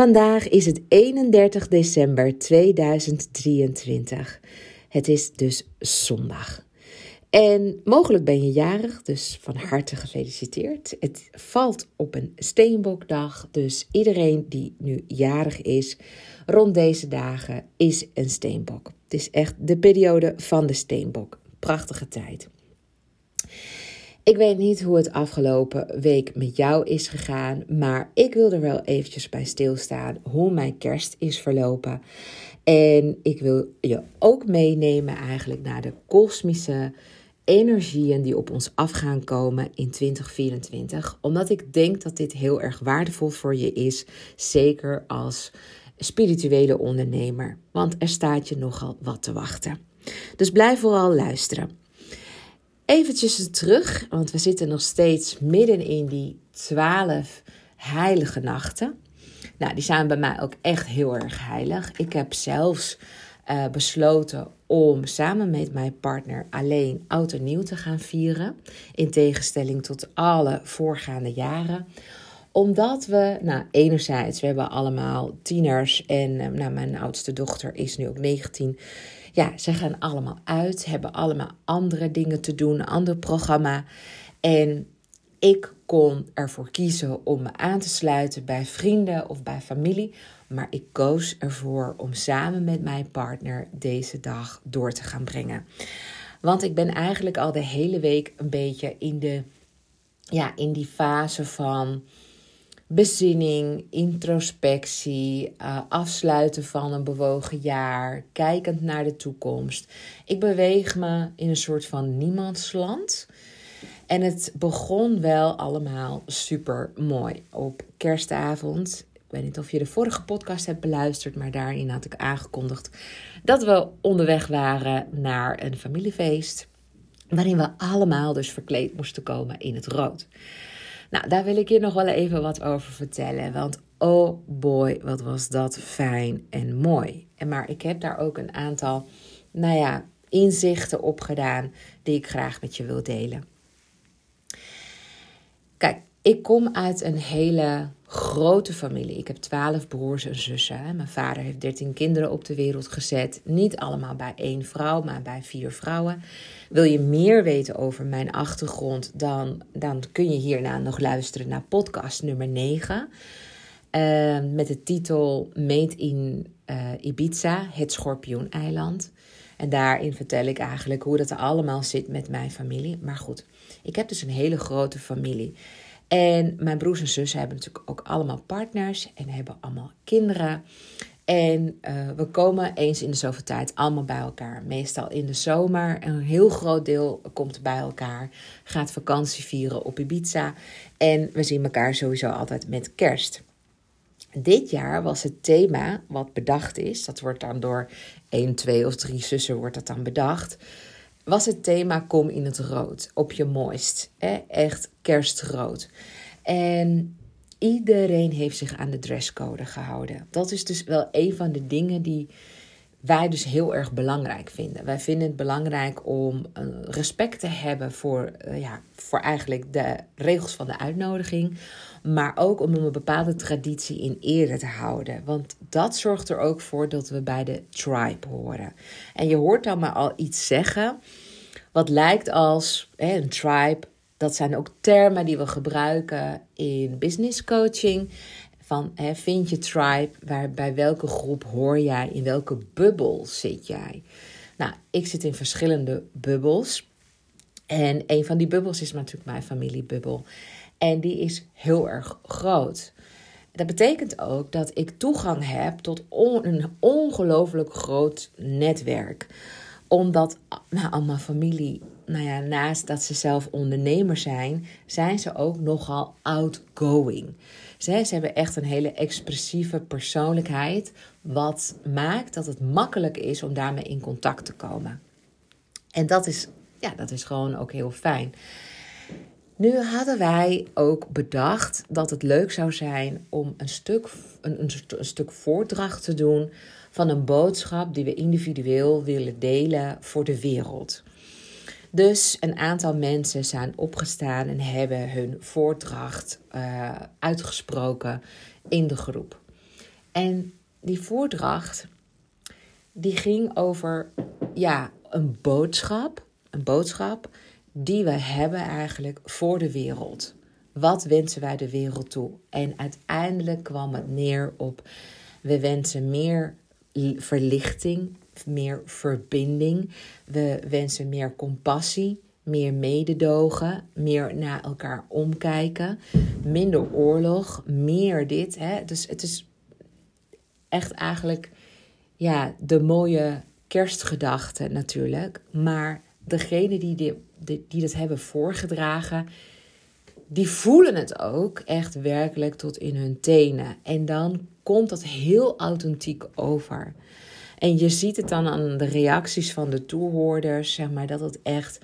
Vandaag is het 31 december 2023. Het is dus zondag. En mogelijk ben je jarig, dus van harte gefeliciteerd. Het valt op een steenbokdag, dus iedereen die nu jarig is rond deze dagen is een steenbok. Het is echt de periode van de steenbok. Prachtige tijd. Ik weet niet hoe het afgelopen week met jou is gegaan, maar ik wil er wel eventjes bij stilstaan hoe mijn kerst is verlopen. En ik wil je ook meenemen eigenlijk naar de kosmische energieën die op ons af gaan komen in 2024. Omdat ik denk dat dit heel erg waardevol voor je is, zeker als spirituele ondernemer. Want er staat je nogal wat te wachten. Dus blijf vooral luisteren. Eventjes terug, want we zitten nog steeds midden in die twaalf heilige nachten. Nou, die zijn bij mij ook echt heel erg heilig. Ik heb zelfs uh, besloten om samen met mijn partner alleen oud en nieuw te gaan vieren. In tegenstelling tot alle voorgaande jaren omdat we, nou, enerzijds, we hebben allemaal tieners en uh, nou, mijn oudste dochter is nu ook 19. Ja, ze gaan allemaal uit, hebben allemaal andere dingen te doen, een ander programma. En ik kon ervoor kiezen om me aan te sluiten bij vrienden of bij familie. Maar ik koos ervoor om samen met mijn partner deze dag door te gaan brengen. Want ik ben eigenlijk al de hele week een beetje in, de, ja, in die fase van bezinning, introspectie, uh, afsluiten van een bewogen jaar, kijkend naar de toekomst. Ik beweeg me in een soort van niemandsland. En het begon wel allemaal super mooi. Op kerstavond, ik weet niet of je de vorige podcast hebt beluisterd, maar daarin had ik aangekondigd dat we onderweg waren naar een familiefeest. Waarin we allemaal dus verkleed moesten komen in het rood. Nou, daar wil ik je nog wel even wat over vertellen. Want oh boy, wat was dat fijn en mooi. En maar ik heb daar ook een aantal, nou ja, inzichten op gedaan die ik graag met je wil delen. Kijk, ik kom uit een hele grote familie. Ik heb twaalf broers en zussen. Mijn vader heeft dertien kinderen op de wereld gezet. Niet allemaal bij één vrouw, maar bij vier vrouwen. Wil je meer weten over mijn achtergrond, dan, dan kun je hierna nog luisteren naar podcast nummer 9. Uh, ehm, met de titel Made in uh, Ibiza, het Schorpioeneiland. En daarin vertel ik eigenlijk hoe dat allemaal zit met mijn familie. Maar goed, ik heb dus een hele grote familie. En mijn broers en zussen hebben natuurlijk ook allemaal partners en hebben allemaal kinderen. En uh, we komen eens in de zoveel tijd allemaal bij elkaar. Meestal in de zomer. Een heel groot deel komt bij elkaar. Gaat vakantie vieren op Ibiza. En we zien elkaar sowieso altijd met kerst. Dit jaar was het thema wat bedacht is. Dat wordt dan door één, twee of drie zussen wordt dat dan bedacht was het thema Kom in het rood. Op je mooist. Hè? Echt kerstrood. En iedereen heeft zich aan de dresscode gehouden. Dat is dus wel een van de dingen die wij dus heel erg belangrijk vinden. Wij vinden het belangrijk om uh, respect te hebben voor, uh, ja, voor eigenlijk de regels van de uitnodiging. Maar ook om een bepaalde traditie in ere te houden. Want dat zorgt er ook voor dat we bij de tribe horen. En je hoort dan maar al iets zeggen wat lijkt als hè, een tribe. Dat zijn ook termen die we gebruiken in business coaching. Van hè, vind je tribe, waar, bij welke groep hoor jij, in welke bubbel zit jij? Nou, ik zit in verschillende bubbels. En een van die bubbels is natuurlijk mijn familiebubbel. En die is heel erg groot. Dat betekent ook dat ik toegang heb tot een ongelooflijk groot netwerk. Omdat nou, al mijn familie, nou ja, naast dat ze zelf ondernemer zijn, zijn ze ook nogal outgoing. Ze, ze hebben echt een hele expressieve persoonlijkheid, wat maakt dat het makkelijk is om daarmee in contact te komen. En dat is, ja, dat is gewoon ook heel fijn. Nu hadden wij ook bedacht dat het leuk zou zijn om een stuk, een, een, een, stuk voordracht te doen van een boodschap die we individueel willen delen voor de wereld. Dus een aantal mensen zijn opgestaan en hebben hun voordracht uh, uitgesproken in de groep. En die voordracht, die ging over ja, een boodschap, een boodschap die we hebben eigenlijk voor de wereld. Wat wensen wij de wereld toe? En uiteindelijk kwam het neer op: we wensen meer verlichting, meer verbinding. We wensen meer compassie, meer mededogen, meer naar elkaar omkijken, minder oorlog, meer dit. Hè? Dus het is echt eigenlijk ja, de mooie kerstgedachte natuurlijk. Maar degene die, die, die dat hebben voorgedragen, die voelen het ook echt werkelijk tot in hun tenen. En dan komt dat heel authentiek over. En je ziet het dan aan de reacties van de toehoorders, zeg maar, dat het echt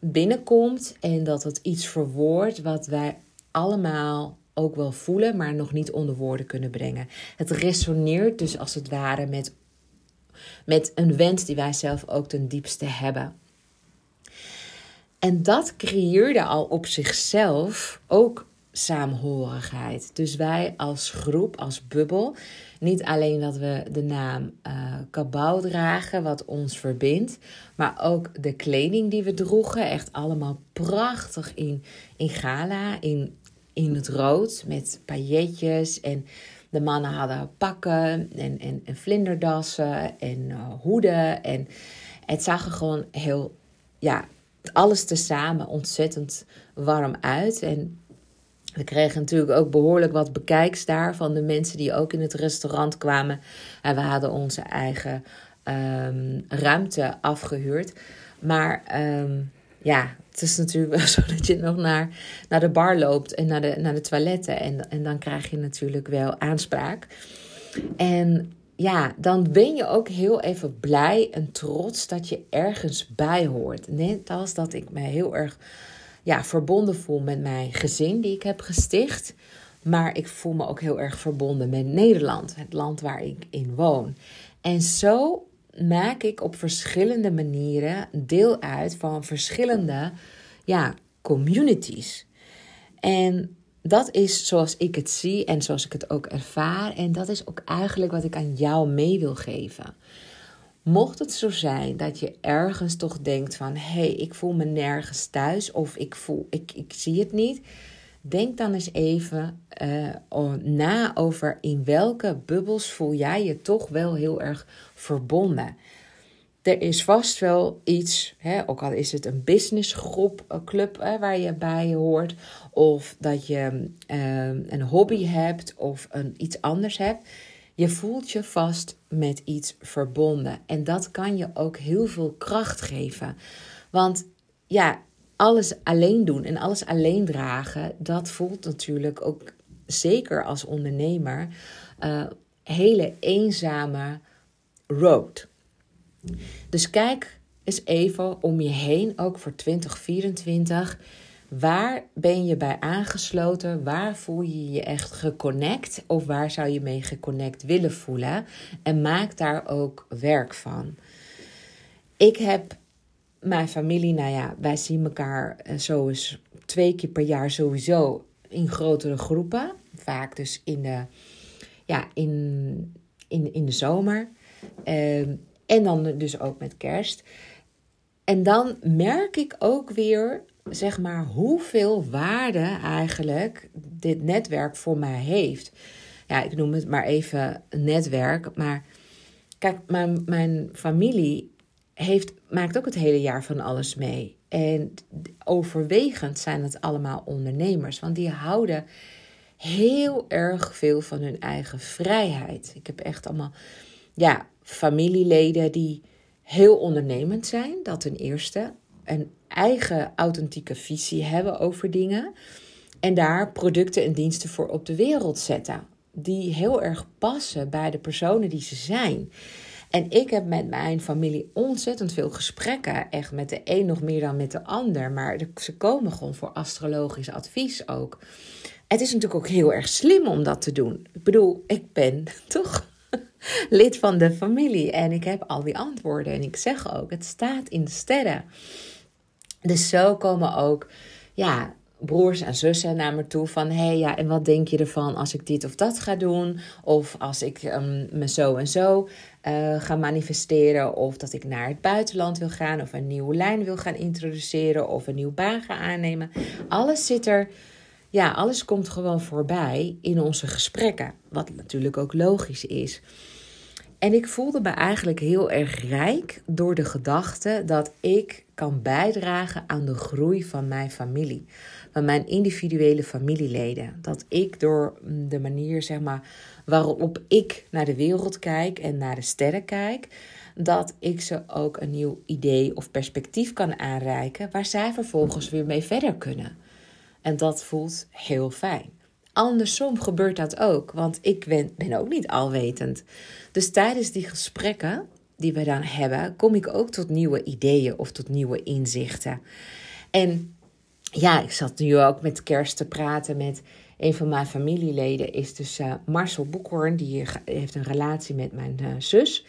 binnenkomt en dat het iets verwoordt wat wij allemaal ook wel voelen, maar nog niet onder woorden kunnen brengen. Het resoneert dus als het ware met, met een wens die wij zelf ook ten diepste hebben. En dat creëerde al op zichzelf ook saamhorigheid. Dus wij als groep, als bubbel, niet alleen dat we de naam uh, dragen, wat ons verbindt, maar ook de kleding die we droegen, echt allemaal prachtig in, in gala, in, in het rood, met pailletjes en de mannen hadden pakken en, en, en vlinderdassen en uh, hoeden. En het zag er gewoon heel, ja, alles tezamen ontzettend warm uit. En we kregen natuurlijk ook behoorlijk wat bekijks daar van de mensen die ook in het restaurant kwamen. En we hadden onze eigen ehm, ruimte afgehuurd. Maar ehm, ja, het is natuurlijk wel zo dat je nog naar, naar de bar loopt en naar de, naar de toiletten. En, en dan krijg je natuurlijk wel aanspraak. En ja, dan ben je ook heel even blij en trots dat je ergens bij hoort. Net als dat ik me heel erg ja, verbonden voel met mijn gezin die ik heb gesticht. Maar ik voel me ook heel erg verbonden met Nederland, het land waar ik in woon. En zo maak ik op verschillende manieren deel uit van verschillende ja, communities. En dat is zoals ik het zie en zoals ik het ook ervaar. En dat is ook eigenlijk wat ik aan jou mee wil geven. Mocht het zo zijn dat je ergens toch denkt van hé, hey, ik voel me nergens thuis of ik voel, ik, ik zie het niet. Denk dan eens even uh, na over in welke bubbels voel jij je toch wel heel erg verbonden. Er is vast wel iets, hè, ook al is het een businessgroep, een club hè, waar je bij hoort, of dat je uh, een hobby hebt of een, iets anders hebt je voelt je vast met iets verbonden. En dat kan je ook heel veel kracht geven. Want ja, alles alleen doen en alles alleen dragen, dat voelt natuurlijk ook zeker als ondernemer uh, hele eenzame road. Dus kijk eens even om je heen, ook voor 2024. Waar ben je bij aangesloten? Waar voel je je echt geconnect? Of waar zou je mee geconnect willen voelen? En maak daar ook werk van. Ik heb mijn familie, nou ja, wij zien elkaar eh, zo eens twee keer per jaar sowieso in grotere groepen. Vaak dus in de, ja, in, in, in de zomer. Ehm, en dan dus ook met kerst. En dan merk ik ook weer zeg maar, hoeveel waarde eigenlijk dit netwerk voor mij heeft. Ja, ik noem het maar even netwerk. Maar kijk, mijn, mijn familie heeft, maakt ook het hele jaar van alles mee. En overwegend zijn het allemaal ondernemers, want die houden heel erg veel van hun eigen vrijheid. Ik heb echt allemaal ja, familieleden die heel ondernemend zijn, dat ten eerste een eigen authentieke visie hebben over dingen. En daar producten en diensten voor op de wereld zetten. Die heel erg passen bij de personen die ze zijn. En ik heb met mijn familie ontzettend veel gesprekken. Echt met de een nog meer dan met de ander. Maar ze komen gewoon voor astrologisch advies ook. Het is natuurlijk ook heel erg slim om dat te doen. Ik bedoel, ik ben toch lid van de familie. En ik heb al die antwoorden. En ik zeg ook, het staat in de sterren. Dus zo komen ook ja, broers en zussen naar me toe van... hé, hey, ja, en wat denk je ervan als ik dit of dat ga doen? Of als ik um, me zo en zo uh, ga manifesteren... of dat ik naar het buitenland wil gaan... of een nieuwe lijn wil gaan introduceren... of een nieuwe baan ga aannemen. Alles zit er... Ja, alles komt gewoon voorbij in onze gesprekken. Wat natuurlijk ook logisch is. En ik voelde me eigenlijk heel erg rijk door de gedachte dat ik kan bijdragen aan de groei van mijn familie, van mijn individuele familieleden. Dat ik door de manier, zeg maar, waarop ik naar de wereld kijk en naar de sterren kijk, dat ik ze ook een nieuw idee of perspectief kan aanreiken waar zij vervolgens weer mee verder kunnen. En dat voelt heel fijn. Andersom gebeurt dat ook, want ik ben, ben ook niet alwetend. Dus tijdens die gesprekken die we dan hebben, kom ik ook tot nieuwe ideeën of tot nieuwe inzichten. En ja, ik zat nu ook met kerst te praten met een van mijn familieleden, is dus uh, Marcel Boekhoorn, die heeft een relatie met mijn uh, zus.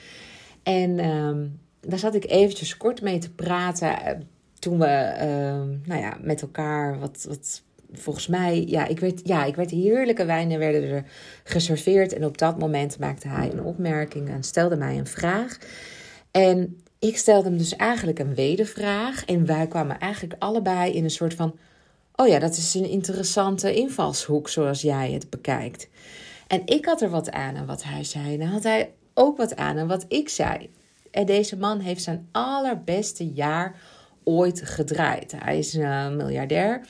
En uh, daar zat ik eventjes kort mee te praten uh, toen we ehm, nou ja, met elkaar wat, wat volgens mij, ja ik, werd, ja, ik werd heerlijke wijnen werden er geserveerd. En op dat moment maakte hij een opmerking en stelde mij een vraag. En ik stelde hem dus eigenlijk een wedervraag. En wij kwamen eigenlijk allebei in een soort van: Oh ja, dat is een interessante invalshoek zoals jij het bekijkt. En ik had er wat aan aan wat hij zei. En had hij ook wat aan aan wat ik zei. En deze man heeft zijn allerbeste jaar ooit gedraaid. Hij is een miljardair.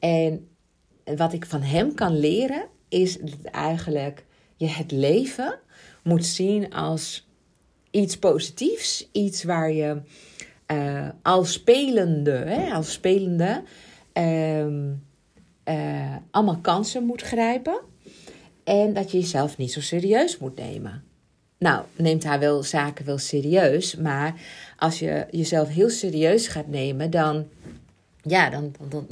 En wat ik van hem kan leren, is dat eigenlijk je het leven moet zien als iets positiefs. Iets waar je uh, als spelende, hè, als spelende uh, uh, allemaal kansen moet grijpen. En dat je jezelf niet zo serieus moet nemen. Nou, neemt hij wel zaken wel serieus. Maar als je jezelf heel serieus gaat nemen, dan. Ja, dan, dan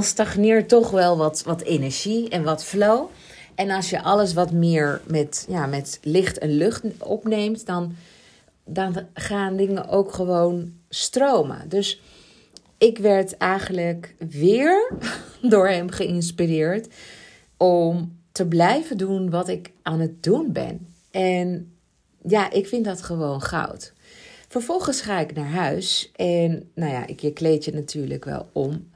stagneert toch wel wat, wat energie en wat flow. En als je alles wat meer met, ja, met licht en lucht opneemt, dan, dan gaan dingen ook gewoon stromen. Dus ik werd eigenlijk weer door hem geïnspireerd om te blijven doen wat ik aan het doen ben. En ja, ik vind dat gewoon goud. Vervolgens ga ik naar huis en nou ja, ik je kleed je natuurlijk wel om.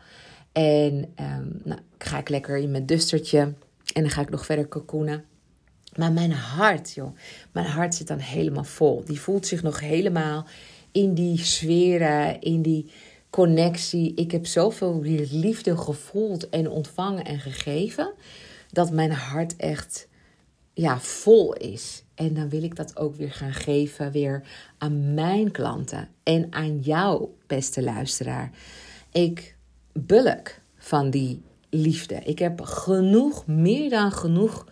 En um, nou, ga ik lekker in mijn dustertje. En dan ga ik nog verder cocoonen. Maar mijn hart, joh. Mijn hart zit dan helemaal vol. Die voelt zich nog helemaal in die sferen, in die connectie. Ik heb zoveel liefde gevoeld en ontvangen en gegeven. Dat mijn hart echt ja, vol is. En dan wil ik dat ook weer gaan geven weer aan mijn klanten. En aan jou, beste luisteraar. Ik bulk van die liefde. Ik heb genoeg, meer dan genoeg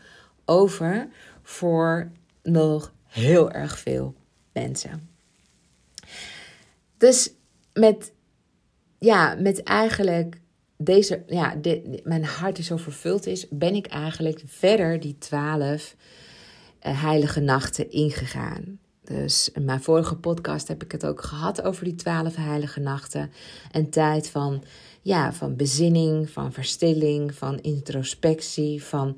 over voor nog heel erg veel mensen. Dus met, ja, met eigenlijk deze, ja, dit, mijn hart die zo vervuld is, ben ik eigenlijk verder die twaalf uh, heilige nachten ingegaan. Dus in mijn vorige podcast heb ik het ook gehad over die twaalf heilige nachten. Een tijd van ja, van bezinning, van verstilling, van introspectie, van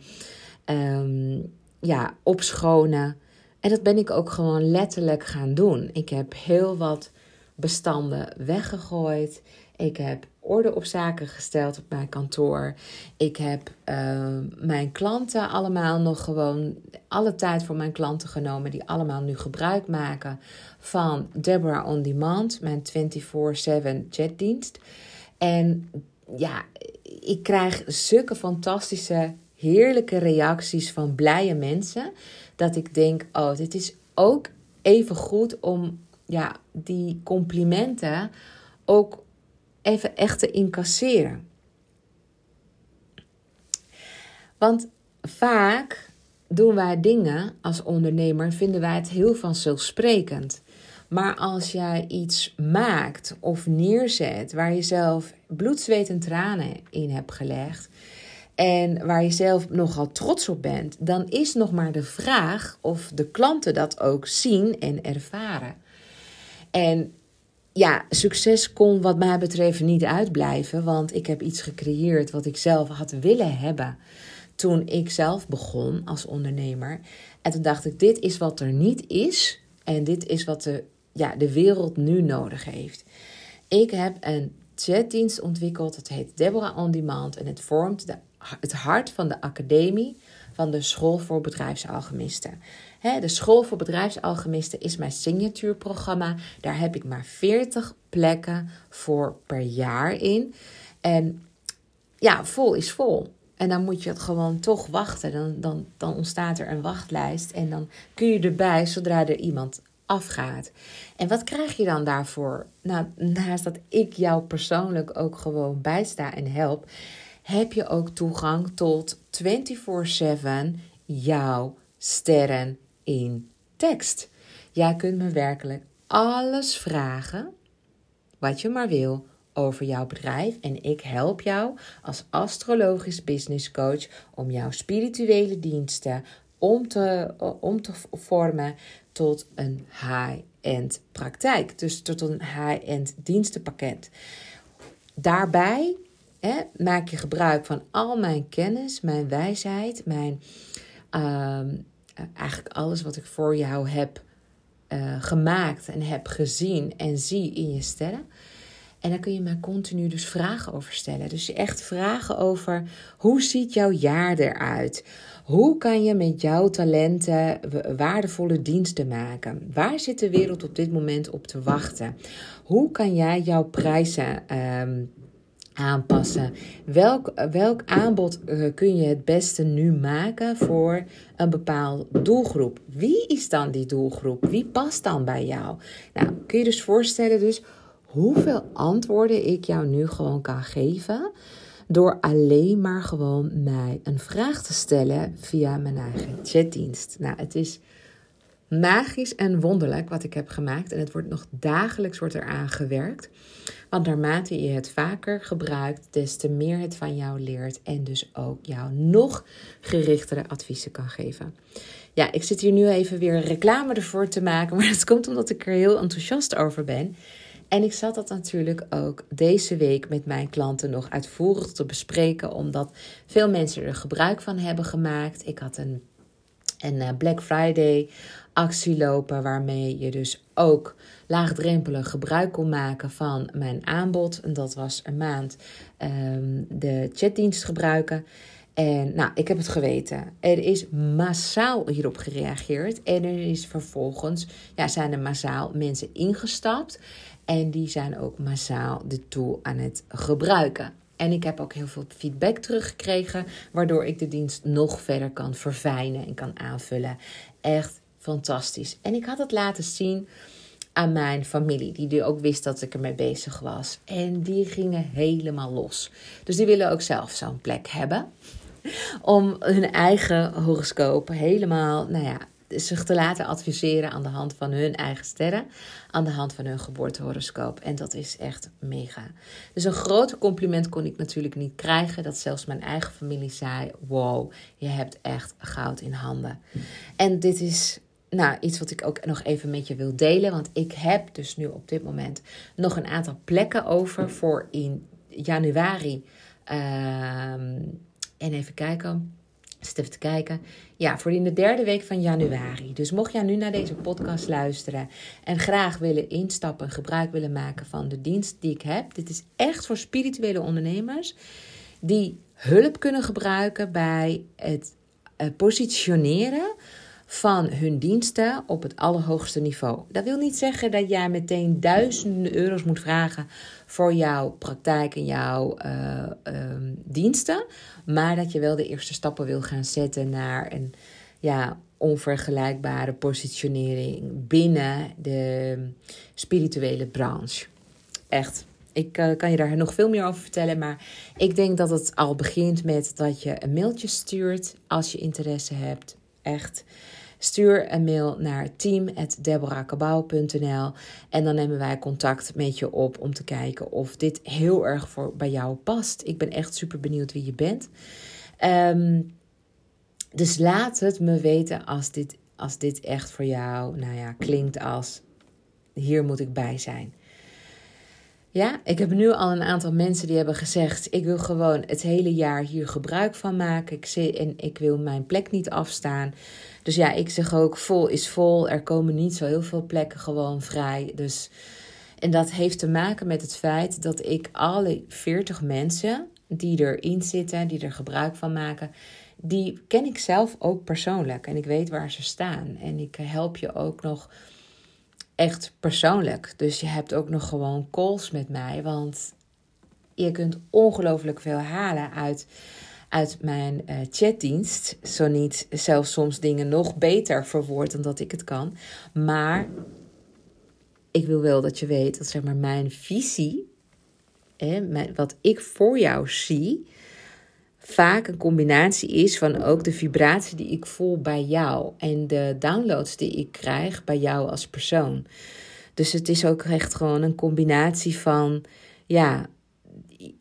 um, ja, opschonen. En dat ben ik ook gewoon letterlijk gaan doen. Ik heb heel wat bestanden weggegooid. Ik heb orde op zaken gesteld op mijn kantoor. Ik heb uh, mijn klanten allemaal nog gewoon alle tijd voor mijn klanten genomen, die allemaal nu gebruik maken van Deborah On Demand, mijn 24/7 chatdienst. En ja, ik krijg zulke fantastische, heerlijke reacties van blije mensen. Dat ik denk, oh, dit is ook even goed om ja, die complimenten ook even echt te incasseren. Want vaak doen wij dingen als ondernemer, vinden wij het heel vanzelfsprekend. Maar als jij iets maakt of neerzet waar je zelf bloed, zweet en tranen in hebt gelegd. En waar je zelf nogal trots op bent, dan is nog maar de vraag of de klanten dat ook zien en ervaren. En ja, succes kon wat mij betreft niet uitblijven, want ik heb iets gecreëerd wat ik zelf had willen hebben toen ik zelf begon als ondernemer. En toen dacht ik, dit is wat er niet is en dit is wat de, ja, de wereld nu nodig heeft. Ik heb een chatdienst ontwikkeld, dat heet Deborah On Demand en het vormt de, het hart van de academie van de School voor Bedrijfsalchemisten. De School voor Bedrijfsalchemisten is mijn signatuurprogramma. Daar heb ik maar 40 plekken voor per jaar in. En ja, vol is vol. En dan moet je het gewoon toch wachten. Dan, dan, dan ontstaat er een wachtlijst. En dan kun je erbij zodra er iemand afgaat. En wat krijg je dan daarvoor? Nou, naast dat ik jou persoonlijk ook gewoon bijsta en help, heb je ook toegang tot 24/7 jouw sterren in tekst. Jij kunt me werkelijk alles vragen wat je maar wil over jouw bedrijf en ik help jou als astrologisch business coach om jouw spirituele diensten om te, om te vormen tot een high-end praktijk. Dus tot een high-end dienstenpakket. Daarbij hè, maak je gebruik van al mijn kennis, mijn wijsheid, mijn, ehm, eigenlijk alles wat ik voor jou heb uh, gemaakt en heb gezien en zie in je sterren. En daar kun je mij continu dus vragen over stellen. Dus echt vragen over hoe ziet jouw jaar eruit? Hoe kan je met jouw talenten waardevolle diensten maken? Waar zit de wereld op dit moment op te wachten? Hoe kan jij jouw prijzen um, aanpassen? Welk, welk aanbod uh, kun je het beste nu maken voor een bepaalde doelgroep? Wie is dan die doelgroep? Wie past dan bij jou? Nou, kun je dus voorstellen dus hoeveel antwoorden ik jou nu gewoon kan geven door alleen maar gewoon mij een vraag te stellen via mijn eigen chatdienst. Nou, het is magisch en wonderlijk wat ik heb gemaakt en het wordt nog dagelijks wordt eraan gewerkt. Want naarmate je het vaker gebruikt, des te meer het van jou leert en dus ook jou nog gerichtere adviezen kan geven. Ja, ik zit hier nu even weer reclame ervoor te maken, maar het komt omdat ik er heel enthousiast over ben. En ik zat dat natuurlijk ook deze week met mijn klanten nog uitvoerig te bespreken, omdat veel mensen er gebruik van hebben gemaakt. Ik had een, een eh, Black Friday actie lopen waarmee je dus ook laagdrempelig gebruik kon maken van mijn aanbod. En dat was een maand um, de chatdienst gebruiken. En nou, ik heb het geweten. Er is massaal hierop gereageerd. En er is vervolgens, ja, zijn er massaal mensen ingestapt. En die zijn ook massaal de tool aan het gebruiken. En ik heb ook heel veel feedback teruggekregen, waardoor ik de dienst nog verder kan verfijnen en kan aanvullen. Echt fantastisch. En ik had het laten zien aan mijn familie, die ook wist dat ik ermee bezig was. En die gingen helemaal los. Dus die willen ook zelf zo'n plek hebben. Om hun eigen horoscoop helemaal, nou ja, zich te laten adviseren aan de hand van hun eigen sterren, aan de hand van hun geboortehoroscoop. En dat is echt mega. Dus een grote compliment kon ik natuurlijk niet krijgen, dat zelfs mijn eigen familie zei: Wow, je hebt echt goud in handen. En dit is nou, iets wat ik ook nog even met je wil delen, want ik heb dus nu op dit moment nog een aantal plekken over voor in januari. Ehm, en even kijken zit even te kijken. Ja, voor in de derde week van januari. Dus mocht jij nu naar deze podcast luisteren en graag willen instappen, gebruik willen maken van de dienst die ik heb. Dit is echt voor spirituele ondernemers die hulp kunnen gebruiken bij het eh, positioneren van hun diensten op het allerhoogste niveau. Dat wil niet zeggen dat jij meteen duizenden euro's moet vragen voor jouw praktijk en jouw uh, um, diensten, maar dat je wel de eerste stappen wil gaan zetten naar een ja, onvergelijkbare positionering binnen de spirituele branche. Echt. Ik uh, kan je daar nog veel meer over vertellen, maar ik denk dat het al begint met dat je een mailtje stuurt als je interesse hebt. Echt. Stuur een mail naar team.deborahkabau.nl en dan nemen wij contact met je op om te kijken of dit heel erg voor, bij jou past. Ik ben echt super benieuwd wie je bent. Ehm, dus laat het me weten als dit, als dit echt voor jou nou ja, klinkt als hier moet ik bij zijn. Ja, ik heb nu al een aantal mensen die hebben gezegd: ik wil gewoon het hele jaar hier gebruik van maken. Ik zie, en ik wil mijn plek niet afstaan. Dus ja, ik zeg ook: vol is vol. Er komen niet zo heel veel plekken gewoon vrij. Dus, en dat heeft te maken met het feit dat ik alle 40 mensen die erin zitten, die er gebruik van maken, die ken ik zelf ook persoonlijk. En ik weet waar ze staan. En ik help je ook nog echt persoonlijk. Dus je hebt ook nog gewoon calls met mij. Want je kunt ongelooflijk veel halen uit, uit mijn uh, chatdienst. Zo niet zelfs soms dingen nog beter verwoord dan dat ik het kan. Maar ik wil wel dat je weet dat zeg maar mijn visie, hè, wat ik voor jou zie, vaak een combinatie is van ook de vibratie die ik voel bij jou en de downloads die ik krijg bij jou als persoon. Dus het is ook echt gewoon een combinatie van ja,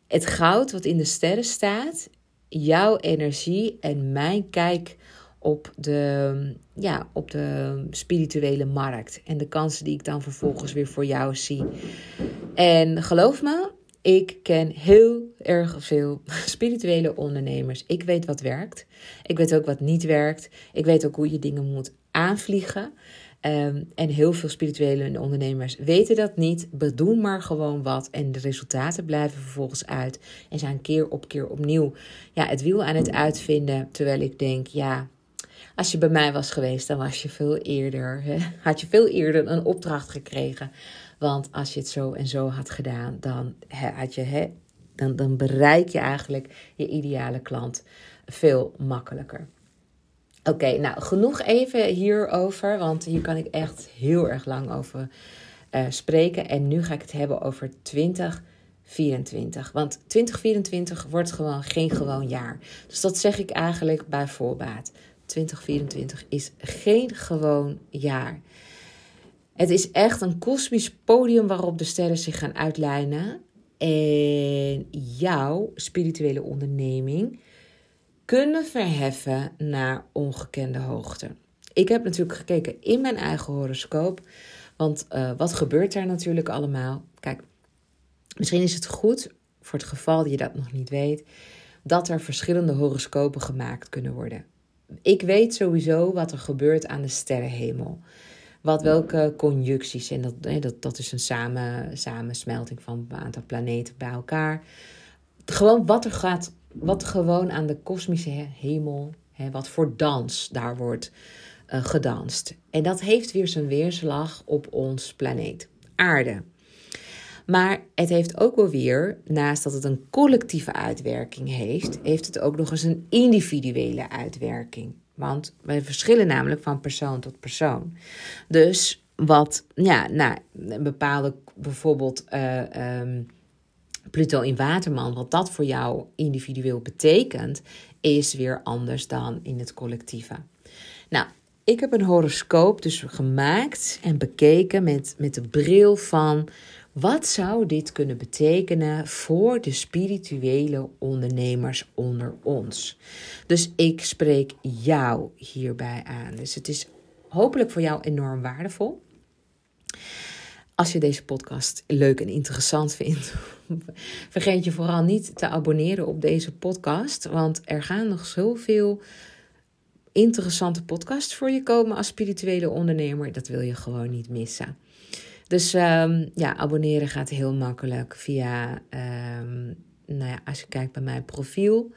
het goud wat in de sterren staat, jouw energie en mijn kijk op de, ja, op de spirituele markt en de kansen die ik dan vervolgens weer voor jou zie. En geloof me, ik ken heel erg veel spirituele ondernemers. Ik weet wat werkt. Ik weet ook wat niet werkt. Ik weet ook hoe je dingen moet aanvliegen. Ehm, en heel veel spirituele ondernemers weten dat niet. Bedoen maar gewoon wat. En de resultaten blijven vervolgens uit. En zijn keer op keer opnieuw ja, het wiel aan het uitvinden. Terwijl ik denk, ja, als je bij mij was geweest, dan was je veel eerder, had je veel eerder een opdracht gekregen. Want als je het zo en zo had gedaan, dan, had je, hè, dan, dan bereik je eigenlijk je ideale klant veel makkelijker. Oké, nou genoeg even hierover, want hier kan ik echt heel erg lang over uh, spreken. En nu ga ik het hebben over 2024. Want 2024 wordt gewoon geen gewoon jaar. Dus dat zeg ik eigenlijk bij voorbaat. 2024 is geen gewoon jaar. Het is echt een kosmisch podium waarop de sterren zich gaan uitlijnen. En jouw spirituele onderneming kunnen verheffen naar ongekende hoogte. Ik heb natuurlijk gekeken in mijn eigen horoscoop. Want uh, wat gebeurt er natuurlijk allemaal? Kijk, misschien is het goed, voor het geval dat je dat nog niet weet, dat er verschillende horoscopen gemaakt kunnen worden. Ik weet sowieso wat er gebeurt aan de sterrenhemel. Wat welke conjuncties. En dat, dat, dat is een samen, samensmelting van een aantal planeten bij elkaar. Gewoon wat er gaat. Wat gewoon aan de kosmische hemel. Hè, wat voor dans daar wordt uh, gedanst. En dat heeft weer zijn weerslag op ons planeet, aarde. Maar het heeft ook wel weer, naast dat het een collectieve uitwerking heeft, heeft het ook nog eens een individuele uitwerking. Want wij verschillen namelijk van persoon tot persoon. Dus wat, ja, nou, een bepaalde, bijvoorbeeld uh, um, Pluto in Waterman, wat dat voor jou individueel betekent, is weer anders dan in het collectieve. Nou, ik heb een horoscoop dus gemaakt en bekeken met, met de bril van wat zou dit kunnen betekenen voor de spirituele ondernemers onder ons? Dus ik spreek jou hierbij aan. Dus het is hopelijk voor jou enorm waardevol. Als je deze podcast leuk en interessant vindt, vergeet je vooral niet te abonneren op deze podcast. Want er gaan nog zoveel interessante podcasts voor je komen als spirituele ondernemer. Dat wil je gewoon niet missen. Dus um, ja, abonneren gaat heel makkelijk via, um, nou ja, als je kijkt bij mijn profiel.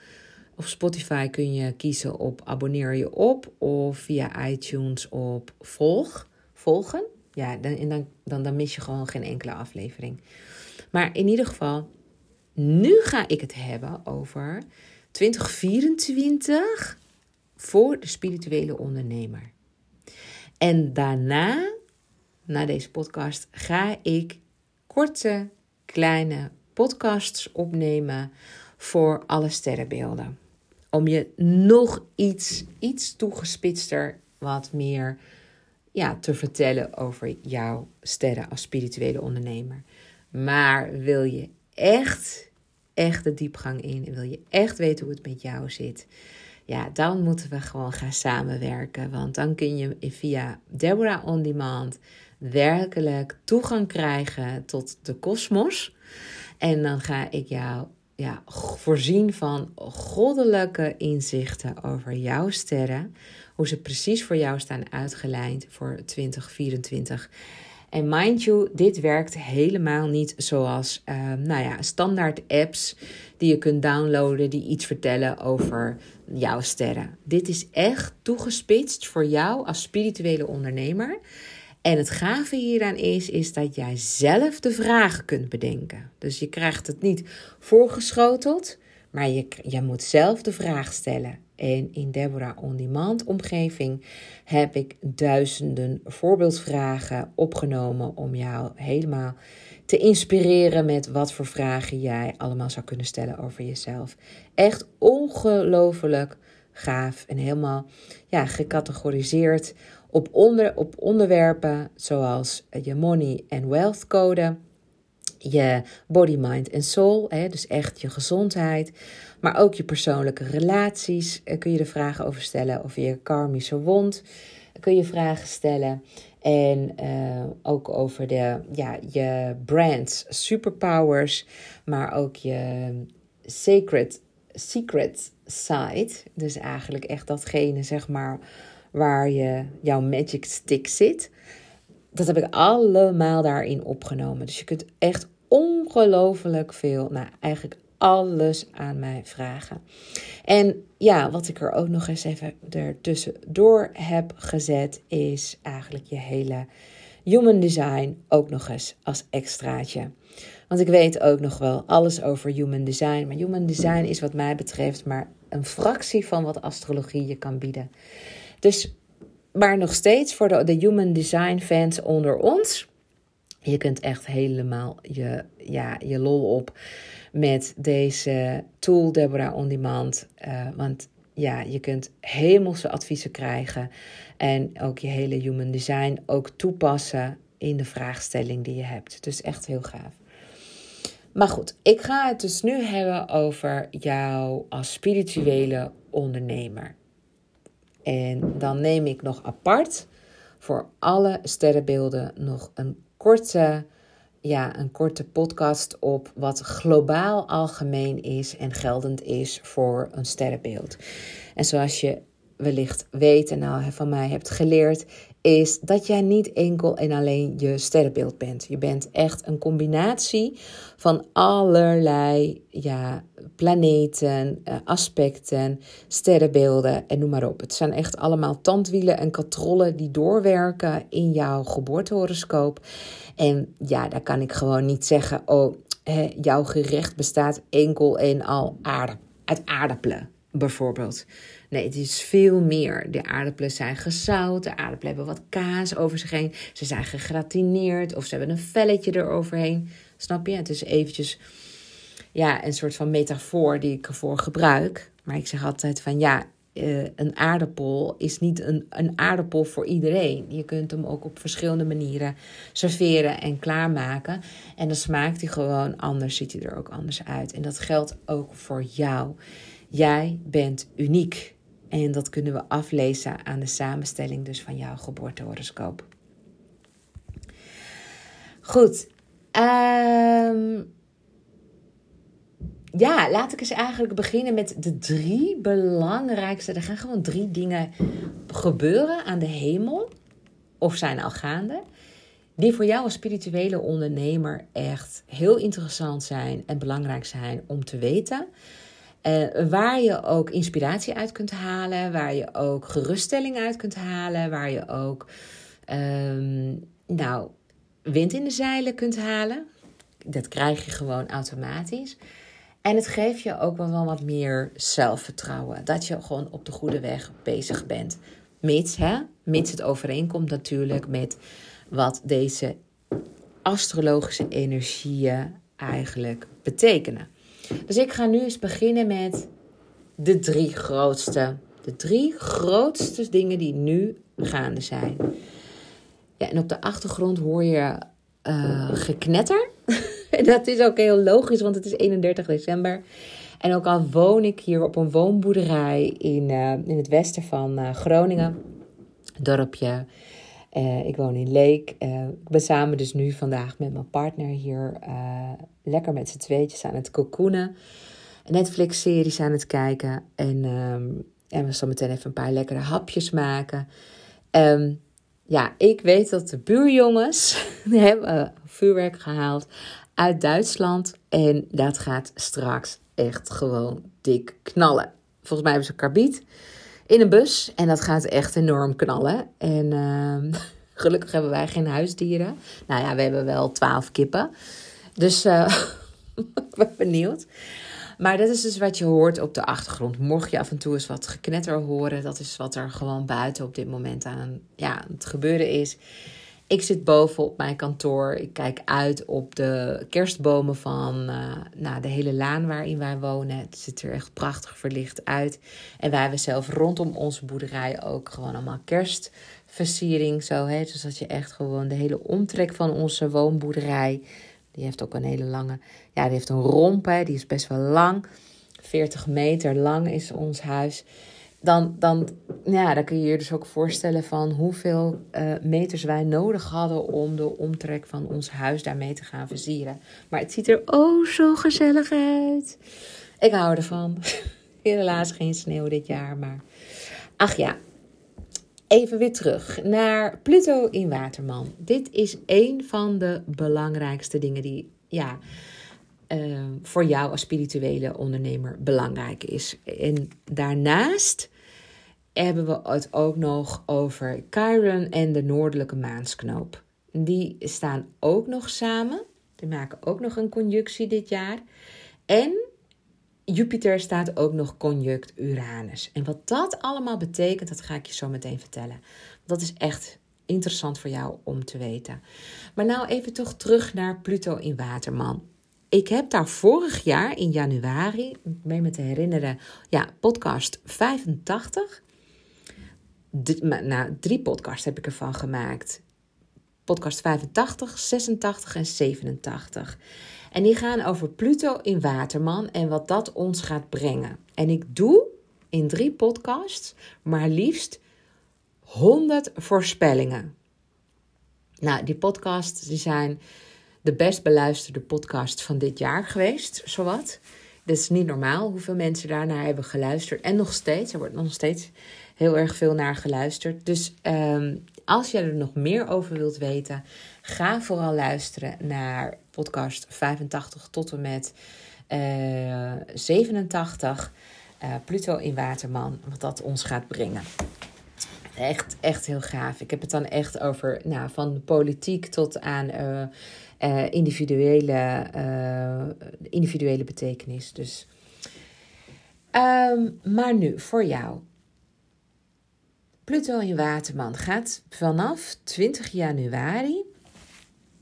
Op Spotify kun je kiezen op abonneer je op of via iTunes op volg, volgen. Ja, dan, dan, dan, dan mis je gewoon geen enkele aflevering. Maar in ieder geval, nu ga ik het hebben over 2024 voor de spirituele ondernemer. En daarna na deze podcast ga ik korte, kleine podcasts opnemen voor alle sterrenbeelden. Om je nog iets, iets toegespitster, wat meer ja, te vertellen over jouw sterren als spirituele ondernemer. Maar wil je echt, echt de diepgang in en wil je echt weten hoe het met jou zit? Ja, dan moeten we gewoon gaan samenwerken. Want dan kun je via Deborah On Demand werkelijk toegang krijgen tot de kosmos. En dan ga ik jou ja, voorzien van goddelijke inzichten over jouw sterren. Hoe ze precies voor jou staan uitgelijnd voor 2024. En mind you, dit werkt helemaal niet zoals uh, nou ja, standaard apps die je kunt downloaden die iets vertellen over jouw sterren. Dit is echt toegespitst voor jou als spirituele ondernemer. En het gave hieraan is, is dat jij zelf de vragen kunt bedenken. Dus je krijgt het niet voorgeschoteld, maar je, je moet zelf de vraag stellen. En in Deborah On Demand omgeving heb ik duizenden voorbeeldvragen opgenomen om jou helemaal te inspireren met wat voor vragen jij allemaal zou kunnen stellen over jezelf. Echt ongelooflijk gaaf en helemaal ja, gecategoriseerd op, onder, op onderwerpen zoals je money en wealth code, je body, mind en soul, hè, dus echt je gezondheid, maar ook je persoonlijke relaties eh, kun je er vragen over stellen, of je karmische wond kun je vragen stellen. En uh, ook over de, ja, je brands, superpowers, maar ook je sacred, secret side. Dus eigenlijk echt datgene, zeg maar, waar je, jouw magic stick zit. Dat heb ik allemaal daarin opgenomen. Dus je kunt echt ongelooflijk veel, nou eigenlijk alles aan mij vragen. En ja, wat ik er ook nog eens even ertussendoor heb gezet, is eigenlijk je hele human design ook nog eens als extraatje. Want ik weet ook nog wel alles over human design. Maar human design is wat mij betreft maar een fractie van wat astrologie je kan bieden. Dus, maar nog steeds voor de, de human design fans onder ons. Je kunt echt helemaal je, ja, je lol op met deze tool Deborah On Demand. Uh, want ja, je kunt hemelse adviezen krijgen. En ook je hele human design ook toepassen in de vraagstelling die je hebt. Dus echt heel gaaf. Maar goed, ik ga het dus nu hebben over jou als spirituele ondernemer. En dan neem ik nog apart voor alle sterrenbeelden nog een korte, ja, een korte podcast op wat globaal algemeen is en geldend is voor een sterrenbeeld. En zoals je wellicht weet en nou van mij hebt geleerd, is dat jij niet enkel en alleen je sterrenbeeld bent. Je bent echt een combinatie van allerlei ja, planeten, eh, aspecten, sterrenbeelden en noem maar op. Het zijn echt allemaal tandwielen en katrollen die doorwerken in jouw geboortehoroscoop. En ja, daar kan ik gewoon niet zeggen, oh, jouw gerecht bestaat enkel en al aarde, uit aardappelen, bijvoorbeeld. Nee, het is veel meer. De aardappelen zijn gezout, de aardappelen hebben wat kaas over zich heen. Ze zijn gegratineerd of ze hebben een velletje eroverheen. Snap je? Het is eventjes ja, een soort van metafoor die ik ervoor gebruik. Maar ik zeg altijd van ja, uh, een aardappel is niet een, een aardappel voor iedereen. Je kunt hem ook op verschillende manieren serveren en klaarmaken. En dan smaakt hij gewoon anders, ziet hij er ook anders uit. En dat geldt ook voor jou. Jij bent uniek. En dat kunnen we aflezen aan de samenstelling dus van jouw geboortehoroscoop. Goed. Um, ja, laat ik eens eigenlijk beginnen met de drie belangrijkste. Er gaan gewoon drie dingen gebeuren aan de hemel. Of zijn al gaande. Die voor jou als spirituele ondernemer echt heel interessant zijn en belangrijk zijn om te weten. Uh, waar je ook inspiratie uit kunt halen, waar je ook geruststelling uit kunt halen, waar je ook um, nou, wind in de zeilen kunt halen. Dat krijg je gewoon automatisch. En het geeft je ook wel wat meer zelfvertrouwen. Dat je gewoon op de goede weg bezig bent. Mits, hè? Mits het overeenkomt natuurlijk met wat deze astrologische energieën eigenlijk betekenen. Dus ik ga nu eens beginnen met de drie grootste. De drie grootste dingen die nu gaande zijn. Ja, en op de achtergrond hoor je uh, geknetter. en dat is ook heel logisch, want het is 31 december. En ook al woon ik hier op een woonboerderij in, uh, in het westen van uh, Groningen, dorpje Uh, ik woon in Leek. Uh, ik ben samen dus nu vandaag met mijn partner hier uh, lekker met z'n tweetjes aan het cocoonen. Netflix-series aan het kijken. En, um, en we zo meteen even een paar lekkere hapjes maken. Um, ja, ik weet dat de buurjongens hebben vuurwerk gehaald uit Duitsland. En dat gaat straks echt gewoon dik knallen. Volgens mij hebben ze karbiet in een bus. En dat gaat echt enorm knallen. En uh, gelukkig hebben wij geen huisdieren. Nou ja, we hebben wel twaalf kippen. Dus uh, ik ben benieuwd. Maar dat is dus wat je hoort op de achtergrond. Mocht je af en toe eens wat geknetter horen, dat is wat er gewoon buiten op dit moment aan ja, het gebeuren is. Ik zit boven op mijn kantoor. Ik kijk uit op de kerstbomen van uh, nou, de hele laan waarin wij wonen. Het ziet er echt prachtig verlicht uit. En wij hebben zelf rondom onze boerderij ook gewoon allemaal kerstversiering. Zo, hè? Dus dat je echt gewoon de hele omtrek van onze woonboerderij. Die heeft ook een hele lange. Ja, die heeft een romp. Hè? Die is best wel lang. 40 meter lang is ons huis dan, dan, ja, dan kun je je dus ook voorstellen van hoeveel uh, meters wij nodig hadden om de omtrek van ons huis daarmee te gaan versieren. Maar het ziet er oh zo gezellig uit. Ik hou ervan. Helaas geen sneeuw dit jaar, maar ach ja. Even weer terug naar Pluto in Waterman. Dit is een van de belangrijkste dingen die, ja, uh, voor jou als spirituele ondernemer belangrijk is. En daarnaast hebben we het ook nog over Chiron en de noordelijke maansknoop. Die staan ook nog samen. Die maken ook nog een conjunctie dit jaar. En Jupiter staat ook nog conjunct Uranus. En wat dat allemaal betekent, dat ga ik je zo meteen vertellen. Dat is echt interessant voor jou om te weten. Maar nou even toch terug naar Pluto in Waterman. Ik heb daar vorig jaar in januari, ik meen me te herinneren, ja, podcast 85. nou, drie podcasts heb ik ervan gemaakt. Podcast 85, 86 en 87. En die gaan over Pluto in Waterman en wat dat ons gaat brengen. En ik doe in drie podcasts maar liefst 100 voorspellingen. Nou, die podcasts die zijn de best beluisterde podcast van dit jaar geweest, zowat. Dat is niet normaal hoeveel mensen daarnaar hebben geluisterd. En nog steeds, er wordt nog steeds heel erg veel naar geluisterd. Dus um, als je er nog meer over wilt weten, ga vooral luisteren naar podcast 85 tot en met uh, 87. Uh, Pluto in Waterman, wat dat ons gaat brengen. Echt, echt heel gaaf. Ik heb het dan echt over nou, van politiek tot aan uh, uh, individuele, uh, individuele betekenis. Dus. Um, maar nu, voor jou. Pluto in Waterman gaat vanaf 20 januari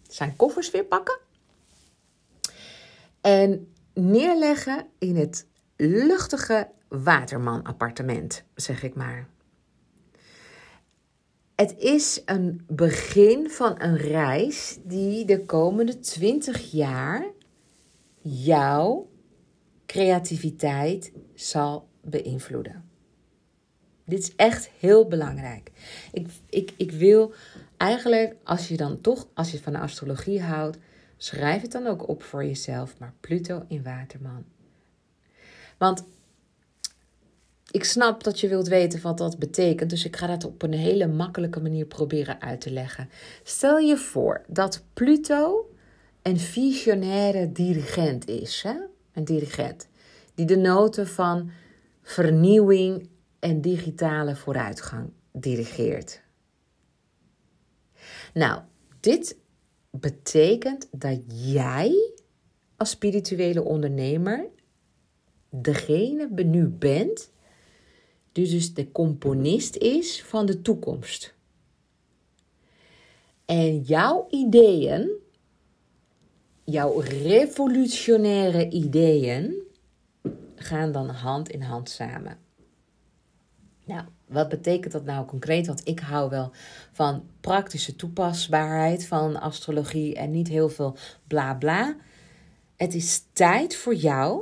zijn koffers weer pakken. En neerleggen in het luchtige Waterman appartement, zeg ik maar. Het is een begin van een reis die de komende 20 jaar jouw creativiteit zal beïnvloeden. Dit is echt heel belangrijk. Ik, ik, ik wil eigenlijk, als je dan toch, als je van de astrologie houdt, schrijf het dan ook op voor jezelf. Maar Pluto in Waterman. Want ik snap dat je wilt weten wat dat betekent, dus ik ga dat op een hele makkelijke manier proberen uit te leggen. Stel je voor dat Pluto een visionaire dirigent is, hè? een dirigent die de noten van vernieuwing en digitale vooruitgang dirigeert. Nou, dit betekent dat jij als spirituele ondernemer degene nu bent die dus de componist is van de toekomst. En jouw ideeën, jouw revolutionaire ideeën, gaan dan hand in hand samen. Nou, wat betekent dat nou concreet? Want ik hou wel van praktische toepasbaarheid van astrologie en niet heel veel bla bla. Het is tijd voor jou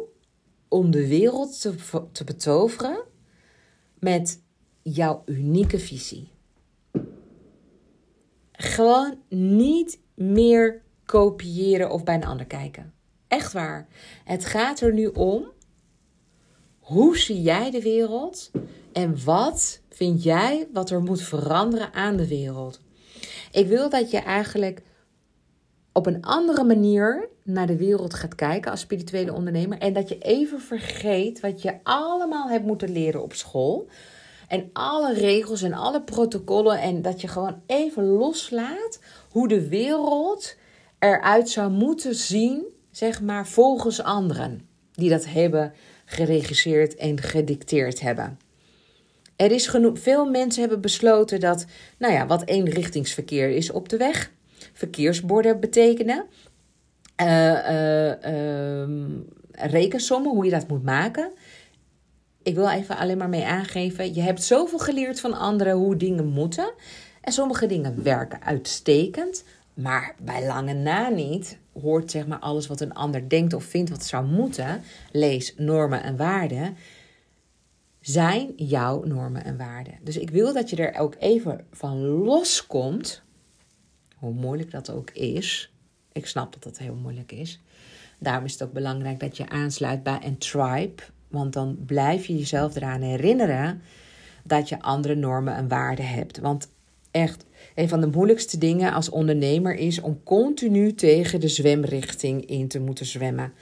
om de wereld te, te betoveren met jouw unieke visie. gewoon niet meer kopiëren of bij een ander kijken. Echt waar. Het gaat er nu om. Hoe zie jij de wereld? En wat vind jij wat er moet veranderen aan de wereld? Ik wil dat je eigenlijk op een andere manier naar de wereld gaat kijken als spirituele ondernemer. En dat je even vergeet wat je allemaal hebt moeten leren op school. En alle regels en alle protocollen. En dat je gewoon even loslaat hoe de wereld eruit zou moeten zien, zeg maar, volgens anderen. Die dat hebben geregisseerd en gedicteerd hebben. Er is genoeg, veel mensen hebben besloten dat, nou ja, wat eenrichtingsverkeer is op de weg, verkeersborden betekenen, uh, uh, rekensommen, hoe je dat moet maken. Ik wil even alleen maar mee aangeven, je hebt zoveel geleerd van anderen hoe dingen moeten. En sommige dingen werken uitstekend, maar bij lange na niet hoort zeg maar alles wat een ander denkt of vindt wat zou moeten. Lees normen en waarden zijn jouw normen en waarden. Dus ik wil dat je er ook even van loskomt, hoe moeilijk dat ook is. Ik snap dat dat heel moeilijk is. Daarom is het ook belangrijk dat je aansluit bij een tribe, want dan blijf je jezelf eraan herinneren dat je andere normen en waarden hebt. Want echt, een van de moeilijkste dingen als ondernemer is om continu tegen de zwemrichting in te moeten zwemmen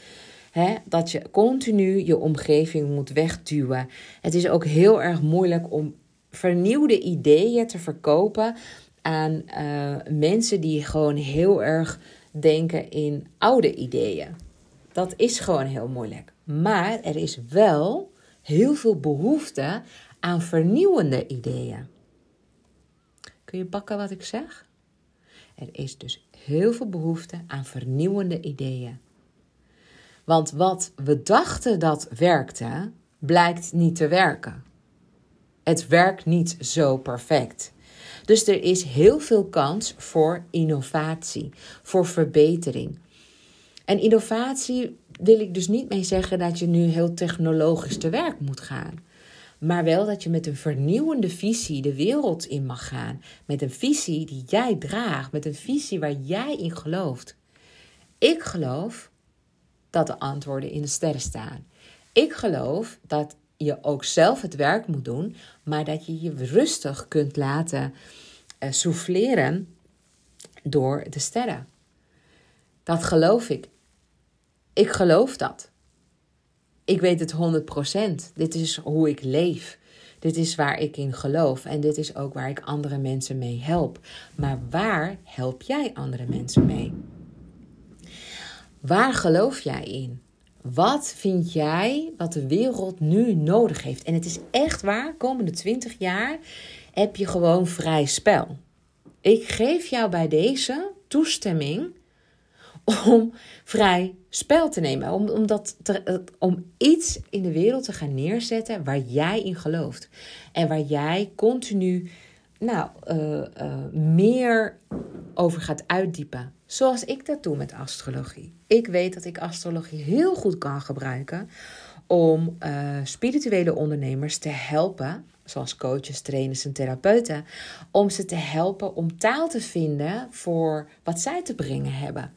dat je continu je omgeving moet wegduwen. Het is ook heel erg moeilijk om vernieuwde ideeën te verkopen aan uh, mensen die gewoon heel erg denken in oude ideeën. Dat is gewoon heel moeilijk. Maar er is wel heel veel behoefte aan vernieuwende ideeën. Kun je pakken wat ik zeg? Er is dus heel veel behoefte aan vernieuwende ideeën. Want wat we dachten dat werkte, blijkt niet te werken. Het werkt niet zo perfect. Dus er is heel veel kans voor innovatie, voor verbetering. En innovatie wil ik dus niet mee zeggen dat je nu heel technologisch te werk moet gaan. Maar wel dat je met een vernieuwende visie de wereld in mag gaan. Met een visie die jij draagt, met een visie waar jij in gelooft. Ik geloof dat de antwoorden in de sterren staan. Ik geloof dat je ook zelf het werk moet doen, maar dat je je rustig kunt laten uh, souffleren door de sterren. Dat geloof ik. Ik geloof dat. Ik weet het 100%. Dit is hoe ik leef. Dit is waar ik in geloof en dit is ook waar ik andere mensen mee help. Maar waar help jij andere mensen mee? Waar geloof jij in? Wat vind jij wat de wereld nu nodig heeft? En het is echt waar, komende 20 jaar heb je gewoon vrij spel. Ik geef jou bij deze toestemming om vrij spel te nemen. Om, om, dat om iets in de wereld te gaan neerzetten waar jij in gelooft. En waar jij continu nou, uh, uh, meer over gaat uitdiepen. Zoals ik dat doe met astrologie. Ik weet dat ik astrologie heel goed kan gebruiken om uh, spirituele ondernemers te helpen, zoals coaches, trainers en therapeuten, om ze te helpen om taal te vinden voor wat zij te brengen hebben.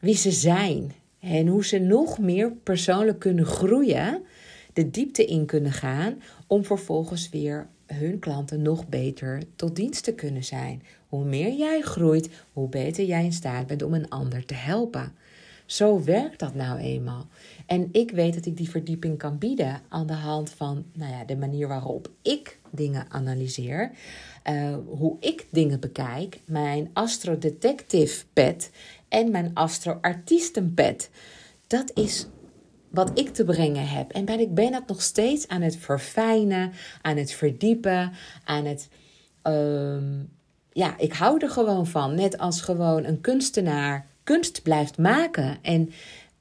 Wie ze zijn en hoe ze nog meer persoonlijk kunnen groeien, de diepte in kunnen gaan, om vervolgens weer hun klanten nog beter tot dienst te kunnen zijn. Hoe meer jij groeit, hoe beter jij in staat bent om een ander te helpen. Zo werkt dat nou eenmaal. En ik weet dat ik die verdieping kan bieden aan de hand van nou ja, de manier waarop ik dingen analyseer. Uh, hoe ik dingen bekijk. Mijn Astro Detective pet en mijn Astro Artiesten pet. Dat is wat ik te brengen heb. En ben, ik ben het nog steeds aan het verfijnen, aan het verdiepen, aan het. Ehm, ja, ik hou er gewoon van. Net als gewoon een kunstenaar kunst blijft maken en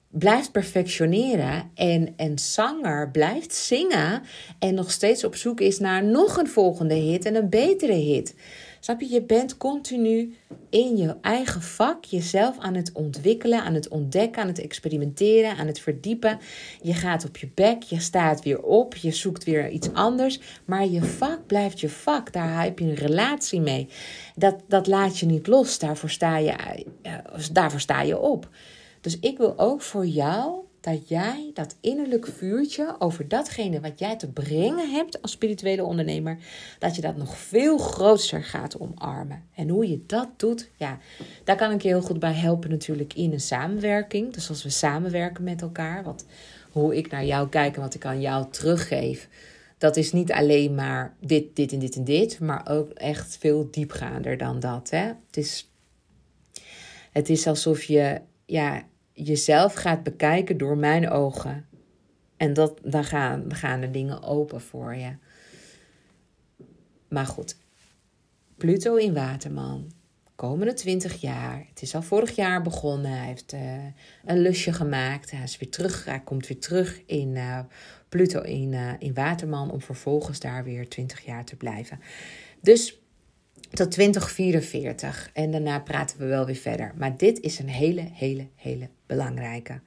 blijft perfectioneren. En een zanger blijft zingen en nog steeds op zoek is naar nog een volgende hit en een betere hit. Snap je? Je bent continu in je eigen vak jezelf aan het ontwikkelen, aan het ontdekken, aan het experimenteren, aan het verdiepen. Je gaat op je bek, je staat weer op, je zoekt weer iets anders. Maar je vak blijft je vak. Daar heb je een relatie mee. Dat, dat laat je niet los. Daarvoor sta je, eh, daarvoor sta je op. Dus ik wil ook voor jou dat jij dat innerlijk vuurtje over datgene wat jij te brengen hebt als spirituele ondernemer, dat je dat nog veel groter gaat omarmen. En hoe je dat doet, ja, daar kan ik je heel goed bij helpen natuurlijk in een samenwerking. Dus als we samenwerken met elkaar, wat, hoe ik naar jou kijk en wat ik aan jou teruggeef, dat is niet alleen maar dit, dit en dit en dit, maar ook echt veel diepgaander dan dat. Hè? Het, is, het is alsof je ja, jezelf gaat bekijken door mijn ogen. En dat, dan, gaan, dan gaan dingen open voor je. Maar goed, Pluto in Waterman. Komende 20 jaar. Het is al vorig jaar begonnen. Hij heeft uh, een lusje gemaakt. Hij is weer terug. Hij komt weer terug in uh, Pluto in, uh, in Waterman. Om vervolgens daar weer 20 jaar te blijven. Dus tot 2044. En daarna praten we wel weer verder. Maar dit is een hele, hele, hele belangrijke.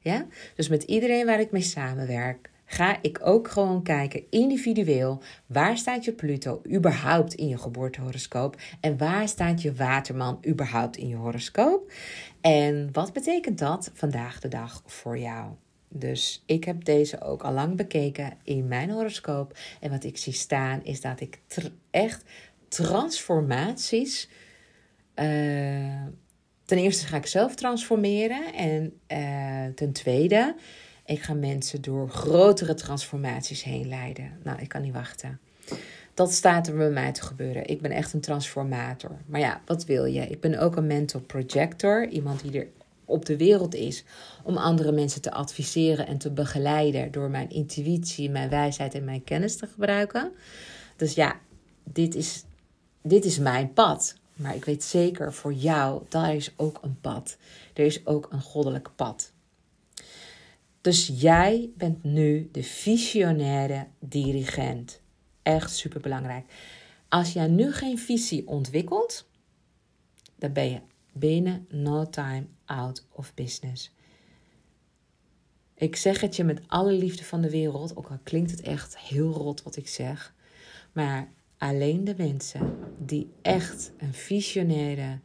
Ja? Dus met iedereen waar ik mee samenwerk, ga ik ook gewoon kijken individueel waar staat je Pluto überhaupt in je geboortehoroscoop en waar staat je Waterman überhaupt in je horoscoop en wat betekent dat vandaag de dag voor jou. Dus ik heb deze ook al lang bekeken in mijn horoscoop en wat ik zie staan is dat ik echt transformaties uh, ten eerste ga ik zelf transformeren. En uh, ten tweede, ik ga mensen door grotere transformaties heen leiden. Nou, ik kan niet wachten. Dat staat er bij mij te gebeuren. Ik ben echt een transformator. Maar ja, wat wil je? Ik ben ook een mental projector. Iemand die er op de wereld is om andere mensen te adviseren en te begeleiden door mijn intuïtie, mijn wijsheid en mijn kennis te gebruiken. Dus ja, dit is, dit is mijn pad. Maar ik weet zeker voor jou, daar is ook een pad. Er is ook een goddelijk pad. Dus jij bent nu de visionaire dirigent. Echt super belangrijk. Als jij nu geen visie ontwikkelt, dan ben je binnen no time out of business. Ik zeg het je met alle liefde van de wereld, ook al klinkt het echt heel rot wat ik zeg. Maar alleen de mensen die echt een visionaire,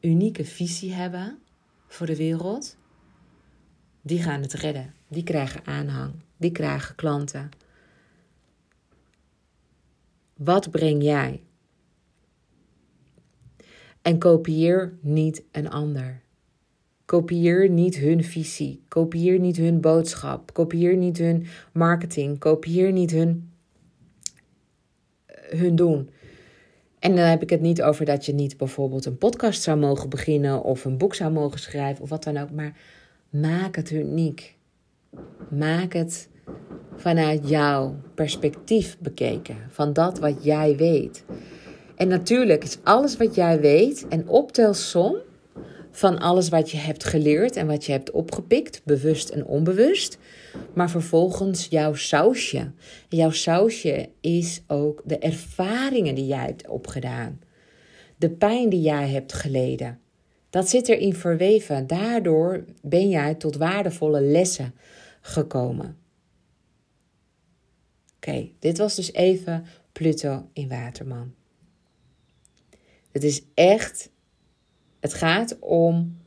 unieke visie hebben voor de wereld, die gaan het redden. Die krijgen aanhang, die krijgen klanten. Wat breng jij? En kopieer niet een ander. Kopieer niet hun visie. Kopieer niet hun boodschap. Kopieer niet hun marketing. Kopieer niet hun hun doen. En dan heb ik het niet over dat je niet bijvoorbeeld een podcast zou mogen beginnen of een boek zou mogen schrijven of wat dan ook, maar maak het uniek. Maak het vanuit jouw perspectief bekeken, van dat wat jij weet. En natuurlijk is alles wat jij weet een optelsom van alles wat je hebt geleerd en wat je hebt opgepikt, bewust en onbewust. Maar vervolgens jouw sausje. Jouw sausje is ook de ervaringen die jij hebt opgedaan. De pijn die jij hebt geleden. Dat zit erin verweven. Daardoor ben jij tot waardevolle lessen gekomen. Oké, dit was dus even Pluto in Waterman. Het is echt het gaat om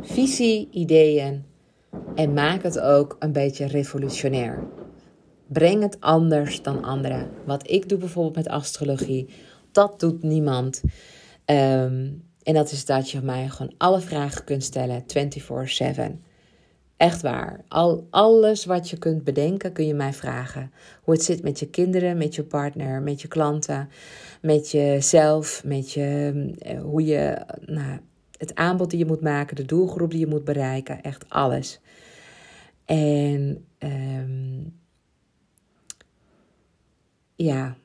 visie, ideeën en maak het ook een beetje revolutionair. Breng het anders dan anderen. Wat ik doe bijvoorbeeld met astrologie, dat doet niemand. Ehm, en dat is dat je mij gewoon alle vragen kunt stellen 24/7. Echt waar. Al, alles wat je kunt bedenken, kun je mij vragen. Hoe het zit met je kinderen, met je partner, met je klanten, met jezelf, met je, eh, hoe je, nou, het aanbod die je moet maken, de doelgroep die je moet bereiken, echt alles. En um, ja.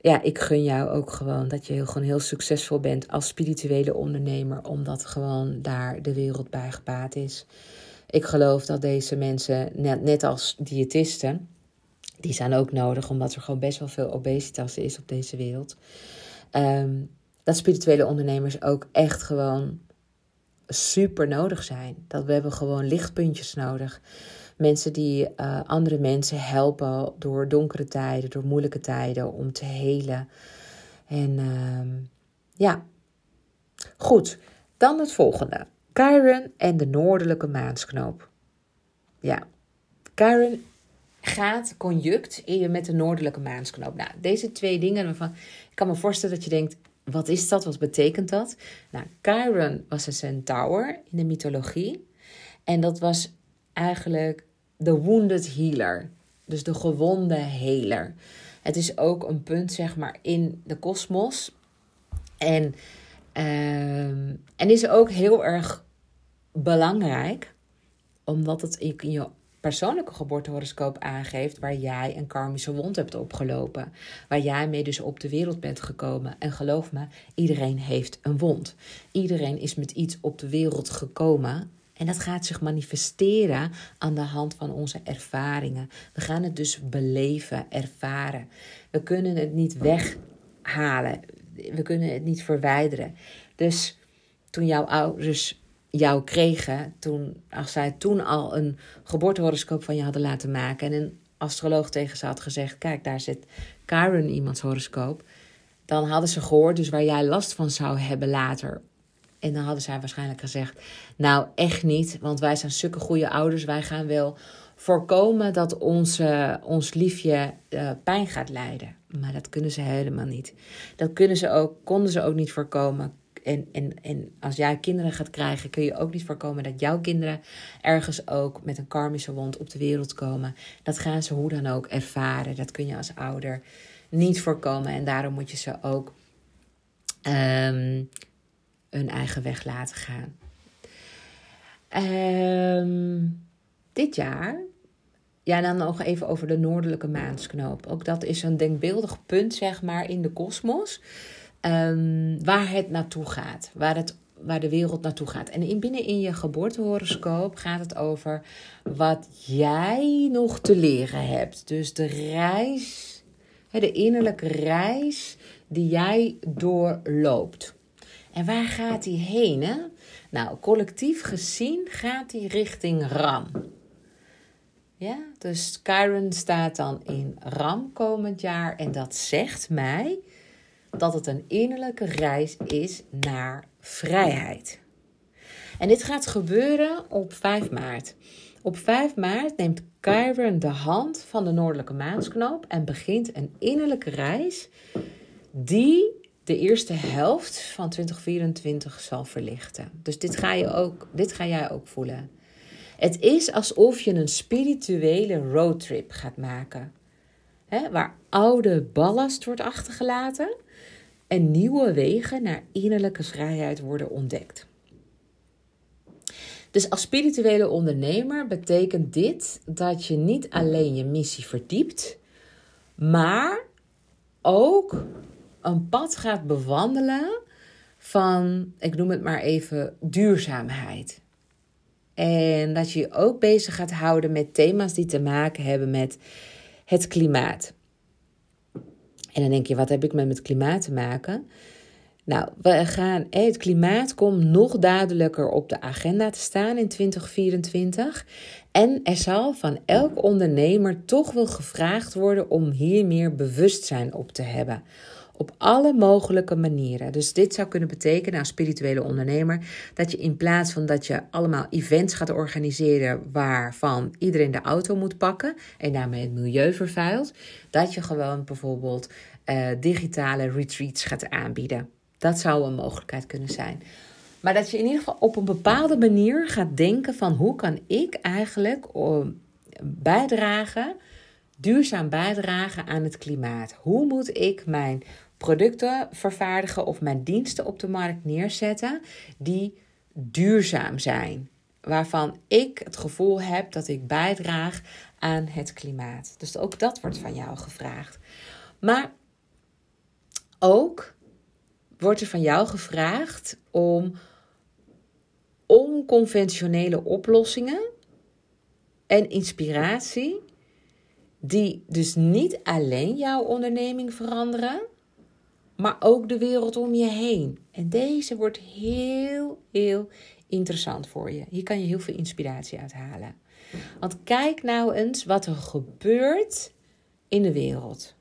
Ja, ik gun jou ook gewoon dat je heel, gewoon heel succesvol bent als spirituele ondernemer, omdat gewoon daar de wereld bij gebaat is. Ik geloof dat deze mensen, net, net als diëtisten, Die zijn ook nodig, omdat er gewoon best wel veel obesitas is op deze wereld. Ehm, dat spirituele ondernemers ook echt gewoon super nodig zijn. Dat we hebben gewoon lichtpuntjes nodig. Mensen die uh, andere mensen helpen door donkere tijden, door moeilijke tijden, om te helen. En uh, ja, goed. Dan het volgende. Chiron en de noordelijke maansknoop. Ja, Chiron gaat conjunct met de noordelijke maansknoop. Nou, deze twee dingen ik kan me voorstellen dat je denkt: wat is dat? Wat betekent dat? Nou, Chiron was een centaur in de mythologie. En dat was eigenlijk de wounded healer. Dus de gewonde heler. Het is ook een punt, zeg maar, in de kosmos. En, um, en is ook heel erg belangrijk, omdat het in je persoonlijke geboortehoroscoop aangeeft waar jij een karmische wond hebt opgelopen. Waar jij mee dus op de wereld bent gekomen. En geloof me, iedereen heeft een wond. Iedereen is met iets op de wereld gekomen. En dat gaat zich manifesteren aan de hand van onze ervaringen. We gaan het dus beleven, ervaren. We kunnen het niet weghalen. We kunnen het niet verwijderen. Dus toen jouw ouders jou kregen, toen, als zij toen al een geboortehoroscoop van je hadden laten maken en een astroloog tegen ze had gezegd: Kijk, daar zit Karen iemands horoscoop. Dan hadden ze gehoord, dus waar jij last van zou hebben later. En dan hadden zij waarschijnlijk gezegd: Nou, echt niet, want wij zijn stukken goede ouders. Wij gaan wel voorkomen dat onze, ons liefje uh, pijn gaat lijden. Maar dat kunnen ze helemaal niet. Dat kunnen ze ook, konden ze ook niet voorkomen en, en, en als jij kinderen gaat krijgen, kun je ook niet voorkomen dat jouw kinderen ergens ook met een karmische wond op de wereld komen. Dat gaan ze hoe dan ook ervaren. Dat kun je als ouder niet voorkomen. En daarom moet je ze ook um, hun eigen weg laten gaan. Um, dit jaar ja, dan nog even over de noordelijke maansknoop. Ook dat is een denkbeeldig punt, zeg maar, in de kosmos. Um, waar het naartoe gaat, waar, het, waar de wereld naartoe gaat. En in, binnen in je geboortehoroscoop gaat het over wat jij nog te leren hebt. Dus de reis, de innerlijke reis die jij doorloopt. En waar gaat die heen? Hè? Nou, collectief gezien gaat die richting Ram. Ja, dus Chiron staat dan in Ram komend jaar en dat zegt mij dat het een innerlijke reis is naar vrijheid. En dit gaat gebeuren op 5 maart. Op 5 maart neemt Chiron de hand van de noordelijke maansknoop en begint een innerlijke reis die de eerste helft van 2024 zal verlichten. Dus dit ga, je ook, dit ga jij ook voelen. Het is alsof je een spirituele roadtrip gaat maken. Waar oude ballast wordt achtergelaten en nieuwe wegen naar innerlijke vrijheid worden ontdekt. Dus als spirituele ondernemer betekent dit dat je niet alleen je missie verdiept, maar ook een pad gaat bewandelen van, ik noem het maar even, duurzaamheid. En dat je je ook bezig gaat houden met thema's die te maken hebben met het klimaat. En dan denk je, wat heb ik met het klimaat te maken? Nou, we gaan, het klimaat komt nog duidelijker op de agenda te staan in 2024. En er zal van elk ondernemer toch wel gevraagd worden om hier meer bewustzijn op te hebben. Op alle mogelijke manieren. Dus dit zou kunnen betekenen als spirituele ondernemer dat je in plaats van dat je allemaal events gaat organiseren waarvan iedereen de auto moet pakken en daarmee het milieu vervuilt, dat je gewoon bijvoorbeeld uh, digitale retreats gaat aanbieden. Dat zou een mogelijkheid kunnen zijn. Maar dat je in ieder geval op een bepaalde manier gaat denken van hoe kan ik eigenlijk uh, bijdragen, duurzaam bijdragen aan het klimaat. Hoe moet ik mijn producten vervaardigen of mijn diensten op de markt neerzetten die duurzaam zijn. Waarvan ik het gevoel heb dat ik bijdraag aan het klimaat. Dus ook dat wordt van jou gevraagd. Maar ook wordt er van jou gevraagd om onconventionele oplossingen en inspiratie die dus niet alleen jouw onderneming veranderen, maar ook de wereld om je heen. En deze wordt heel, heel interessant voor je. Hier kan je heel veel inspiratie uit halen. Want kijk nou eens wat er gebeurt in de wereld.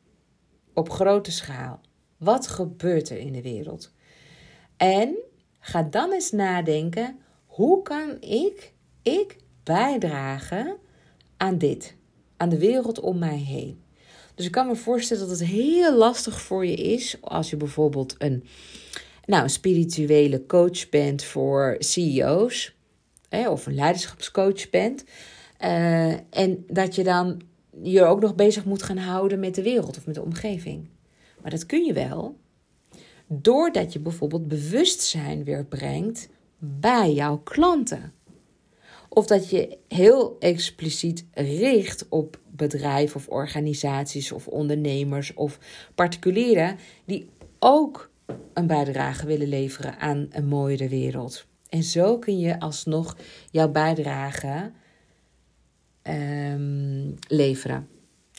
Op grote schaal. Wat gebeurt er in de wereld? En ga dan eens nadenken: hoe kan ik, ik bijdragen aan dit? Aan de wereld om mij heen. Dus ik kan me voorstellen dat het heel lastig voor je is als je bijvoorbeeld een, nou, een spirituele coach bent voor CEO's hè, of een leiderschapscoach bent. Uh, en dat je dan je ook nog bezig moet gaan houden met de wereld of met de omgeving. Maar dat kun je wel doordat je bijvoorbeeld bewustzijn weer brengt bij jouw klanten. Of dat je heel expliciet richt op bedrijven of organisaties of ondernemers of particulieren die ook een bijdrage willen leveren aan een mooiere wereld. En zo kun je alsnog jouw bijdrage um, leveren.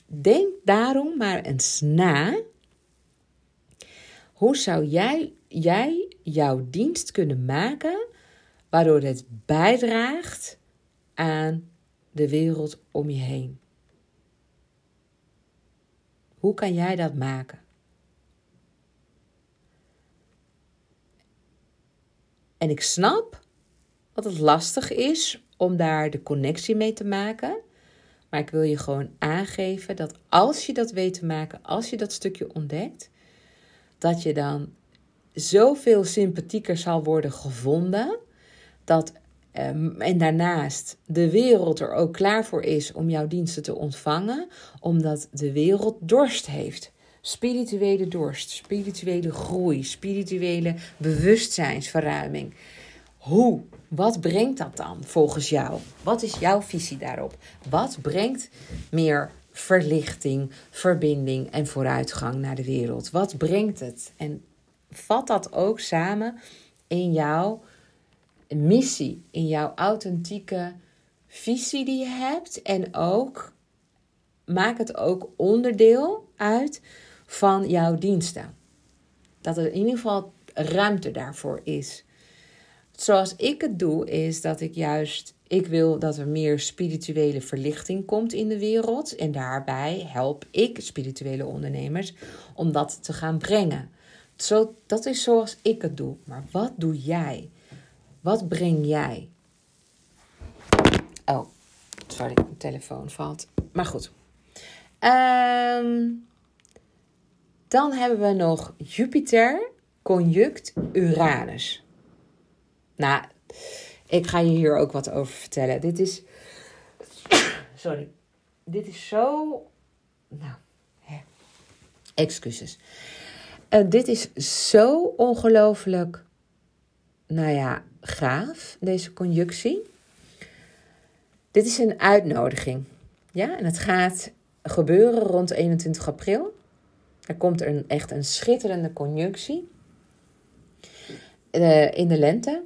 Denk daarom maar eens na. Hoe zou jij, jij jouw dienst kunnen maken waardoor het bijdraagt aan de wereld om je heen? Hoe kan jij dat maken? En ik snap dat het lastig is om daar de connectie mee te maken. Maar ik wil je gewoon aangeven dat als je dat weet te maken, als je dat stukje ontdekt, dat je dan zoveel sympathieker zal worden gevonden. Dat, um, en daarnaast de wereld er ook klaar voor is om jouw diensten te ontvangen, omdat de wereld dorst heeft. Spirituele dorst, spirituele groei, spirituele bewustzijnsverruiming. Hoe? Wat brengt dat dan volgens jou? Wat is jouw visie daarop? Wat brengt meer verlichting, verbinding en vooruitgang naar de wereld? Wat brengt het? En vat dat ook samen in jouw missie, in jouw authentieke visie die je hebt en ook maak het ook onderdeel uit van jouw diensten. Dat er in ieder geval ruimte daarvoor is. Zoals ik het doe, is dat ik juist, ik wil dat er meer spirituele verlichting komt in de wereld. En daarbij help ik spirituele ondernemers om dat te gaan brengen. Zo, dat is zoals ik het doe. Maar wat doe jij? Wat breng jij? Oh, sorry, mijn telefoon valt. Maar goed. Um, dan hebben we nog Jupiter conjunct Uranus. Nou, ik ga je hier ook wat over vertellen. Dit is. Sorry. Dit is zo. Nou, hè. excuses. Uh, dit is zo ongelooflijk. Nou ja, gaaf, deze conjunctie. Dit is een uitnodiging. Ja, en het gaat gebeuren rond 21 april. Er komt een, echt een schitterende conjunctie. Uh, in de lente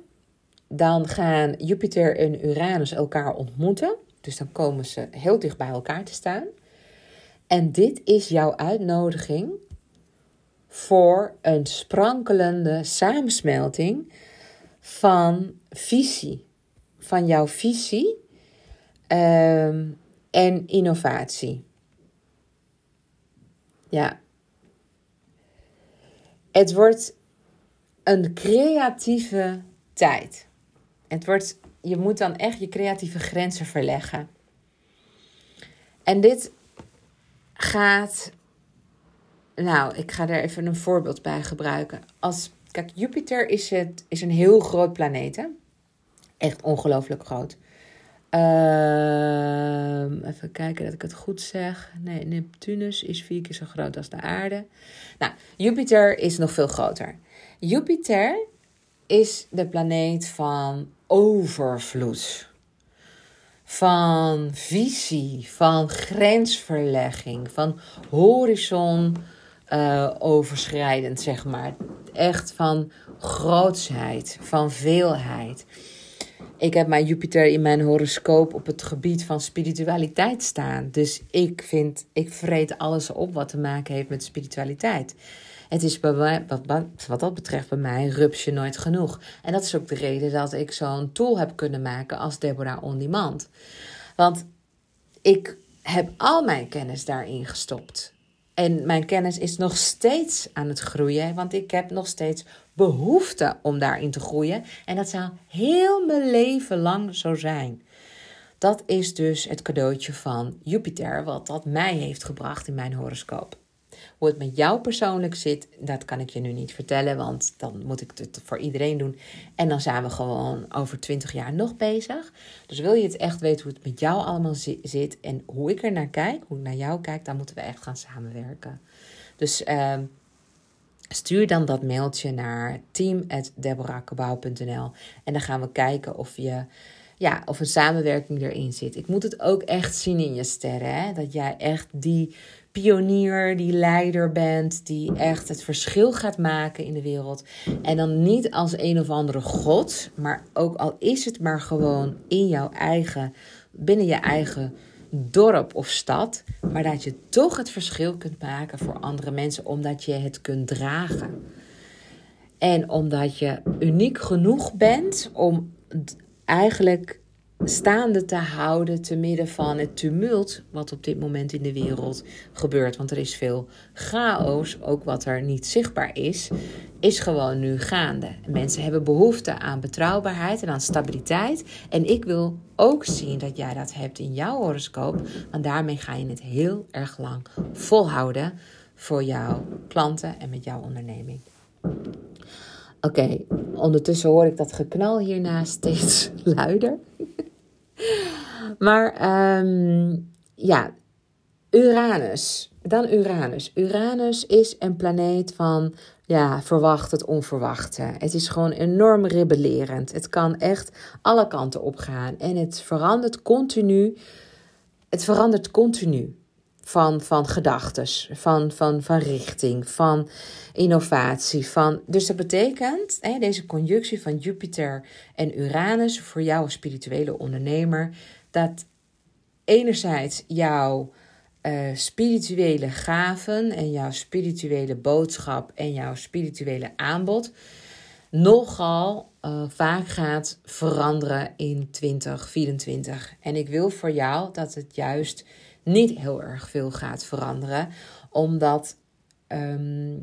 dan gaan Jupiter en Uranus elkaar ontmoeten. Dus dan komen ze heel dicht bij elkaar te staan. En dit is jouw uitnodiging voor een sprankelende samensmelting van visie. Van jouw visie um, en innovatie. Ja. Het wordt een creatieve tijd. Het wordt, je moet dan echt je creatieve grenzen verleggen. En dit gaat. Nou, ik ga er even een voorbeeld bij gebruiken. Als, kijk, Jupiter is, het, is een heel groot planeet. Echt ongelooflijk groot. Uh, even kijken dat ik het goed zeg. Nee, Neptunus is vier keer zo groot als de aarde. Nou, Jupiter is nog veel groter. Jupiter is de planeet van overvloed. Van visie, van grensverlegging, van horizon uh, overschrijdend, zeg maar. Echt van grootsheid, van veelheid. ik heb mijn Jupiter in mijn horoscoop op het gebied van spiritualiteit staan. Dus ik vind, ik vreet alles op wat te maken heeft met spiritualiteit. Het is bij mij, wat, dat betreft bij mij rupsje nooit genoeg. En dat is ook de reden dat ik zo'n tool heb kunnen maken als Deborah On Demand. Want ik heb al mijn kennis daarin gestopt. En mijn kennis is nog steeds aan het groeien, want ik heb nog steeds behoefte om daarin te groeien. En dat zal heel mijn leven lang zo zijn. Dat is dus het cadeautje van Jupiter, wat dat mij heeft gebracht in mijn horoscoop. Hoe het met jou persoonlijk zit, dat kan ik je nu niet vertellen, want dan moet ik het voor iedereen doen. En dan zijn we gewoon over 20 jaar nog bezig. Dus wil je het echt weten hoe het met jou allemaal zit en hoe ik er naar kijk, hoe ik naar jou kijk, dan moeten we echt gaan samenwerken. Dus uh, stuur dan dat mailtje naar team.deborahkabau.nl en dan gaan we kijken of je ja, of een samenwerking erin zit. Ik moet het ook echt zien in je sterren. Hè? Dat jij echt die pionier, die leider bent, die echt het verschil gaat maken in de wereld. En dan niet als een of andere god, maar ook al is het maar gewoon in jouw eigen, binnen je eigen dorp of stad, maar dat je toch het verschil kunt maken voor andere mensen, omdat je het kunt dragen. En omdat je uniek genoeg bent om eigenlijk staande te houden te midden van het tumult wat op dit moment in de wereld gebeurt. Want er is veel chaos, ook wat er niet zichtbaar is, is gewoon nu gaande. Mensen hebben behoefte aan betrouwbaarheid en aan stabiliteit. En ik wil ook zien dat jij dat hebt in jouw horoscoop, want daarmee ga je het heel erg lang volhouden voor jouw klanten en met jouw onderneming. Oké, ondertussen hoor ik dat geknal hiernaast steeds luider. Maar ehm, ja, Uranus. Dan Uranus. Uranus is een planeet van ja, verwacht het onverwachte. Het is gewoon enorm rebellerend. Het kan echt alle kanten opgaan. En het verandert continu. Het verandert continu van, van gedachten, van, van, van richting, van innovatie. Van, dus dat betekent, hè, deze conjunctie van Jupiter en Uranus voor jou als spirituele ondernemer, dat enerzijds jouw uh, spirituele gaven en jouw spirituele boodschap en jouw spirituele aanbod nogal uh, vaak gaat veranderen in 2024. En ik wil voor jou dat het juist niet heel erg veel gaat veranderen. Omdat ehm,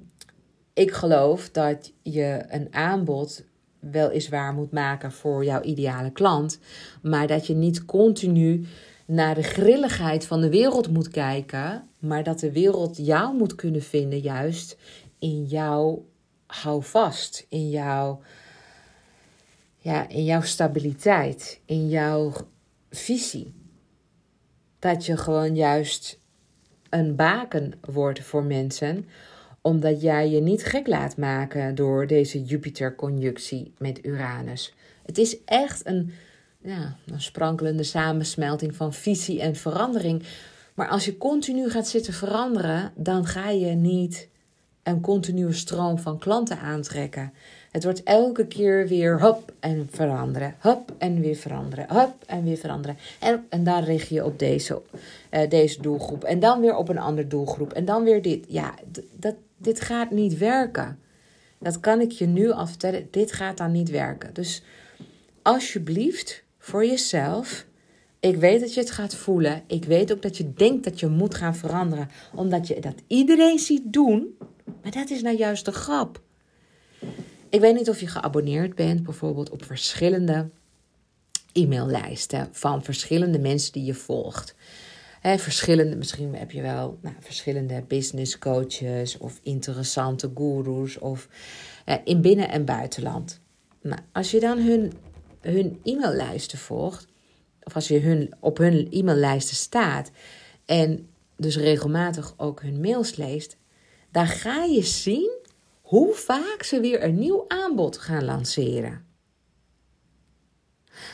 ik geloof dat je een aanbod weliswaar moet maken voor jouw ideale klant. Maar dat je niet continu naar de grilligheid van de wereld moet kijken. Maar dat de wereld jou moet kunnen vinden, juist in jouw houvast, in jouw, ja, in jouw stabiliteit, in jouw visie dat je gewoon juist een baken wordt voor mensen, omdat jij je niet gek laat maken door deze Jupiter-conjunctie met Uranus. Het is echt een, ja, een sprankelende samensmelting van visie en verandering. Maar als je continu gaat zitten veranderen, dan ga je niet een continue stroom van klanten aantrekken. Het wordt elke keer weer hop en veranderen, hop en weer veranderen, hop en weer veranderen. En, en daar richt je op deze, uh, deze doelgroep. En dan weer op een andere doelgroep. En dan weer dit. Ja, dat, dit gaat niet werken. Dat kan ik je nu al vertellen. Dit gaat dan niet werken. Dus alsjeblieft, voor jezelf. Ik weet dat je het gaat voelen. Ik weet ook dat je denkt dat je moet gaan veranderen. Omdat je dat iedereen ziet doen. Maar dat is nou juist de grap. Ik weet niet of je geabonneerd bent, bijvoorbeeld op verschillende e-maillijsten van verschillende mensen die je volgt. verschillende, misschien heb je wel nou, verschillende business coaches of interessante gurus of in binnen- en buitenland. Nou, als je dan hun, hun e-maillijsten volgt, of als je hun, op hun e-maillijsten staat en dus regelmatig ook hun mails leest, dan ga je zien hoe vaak ze weer een nieuw aanbod gaan lanceren.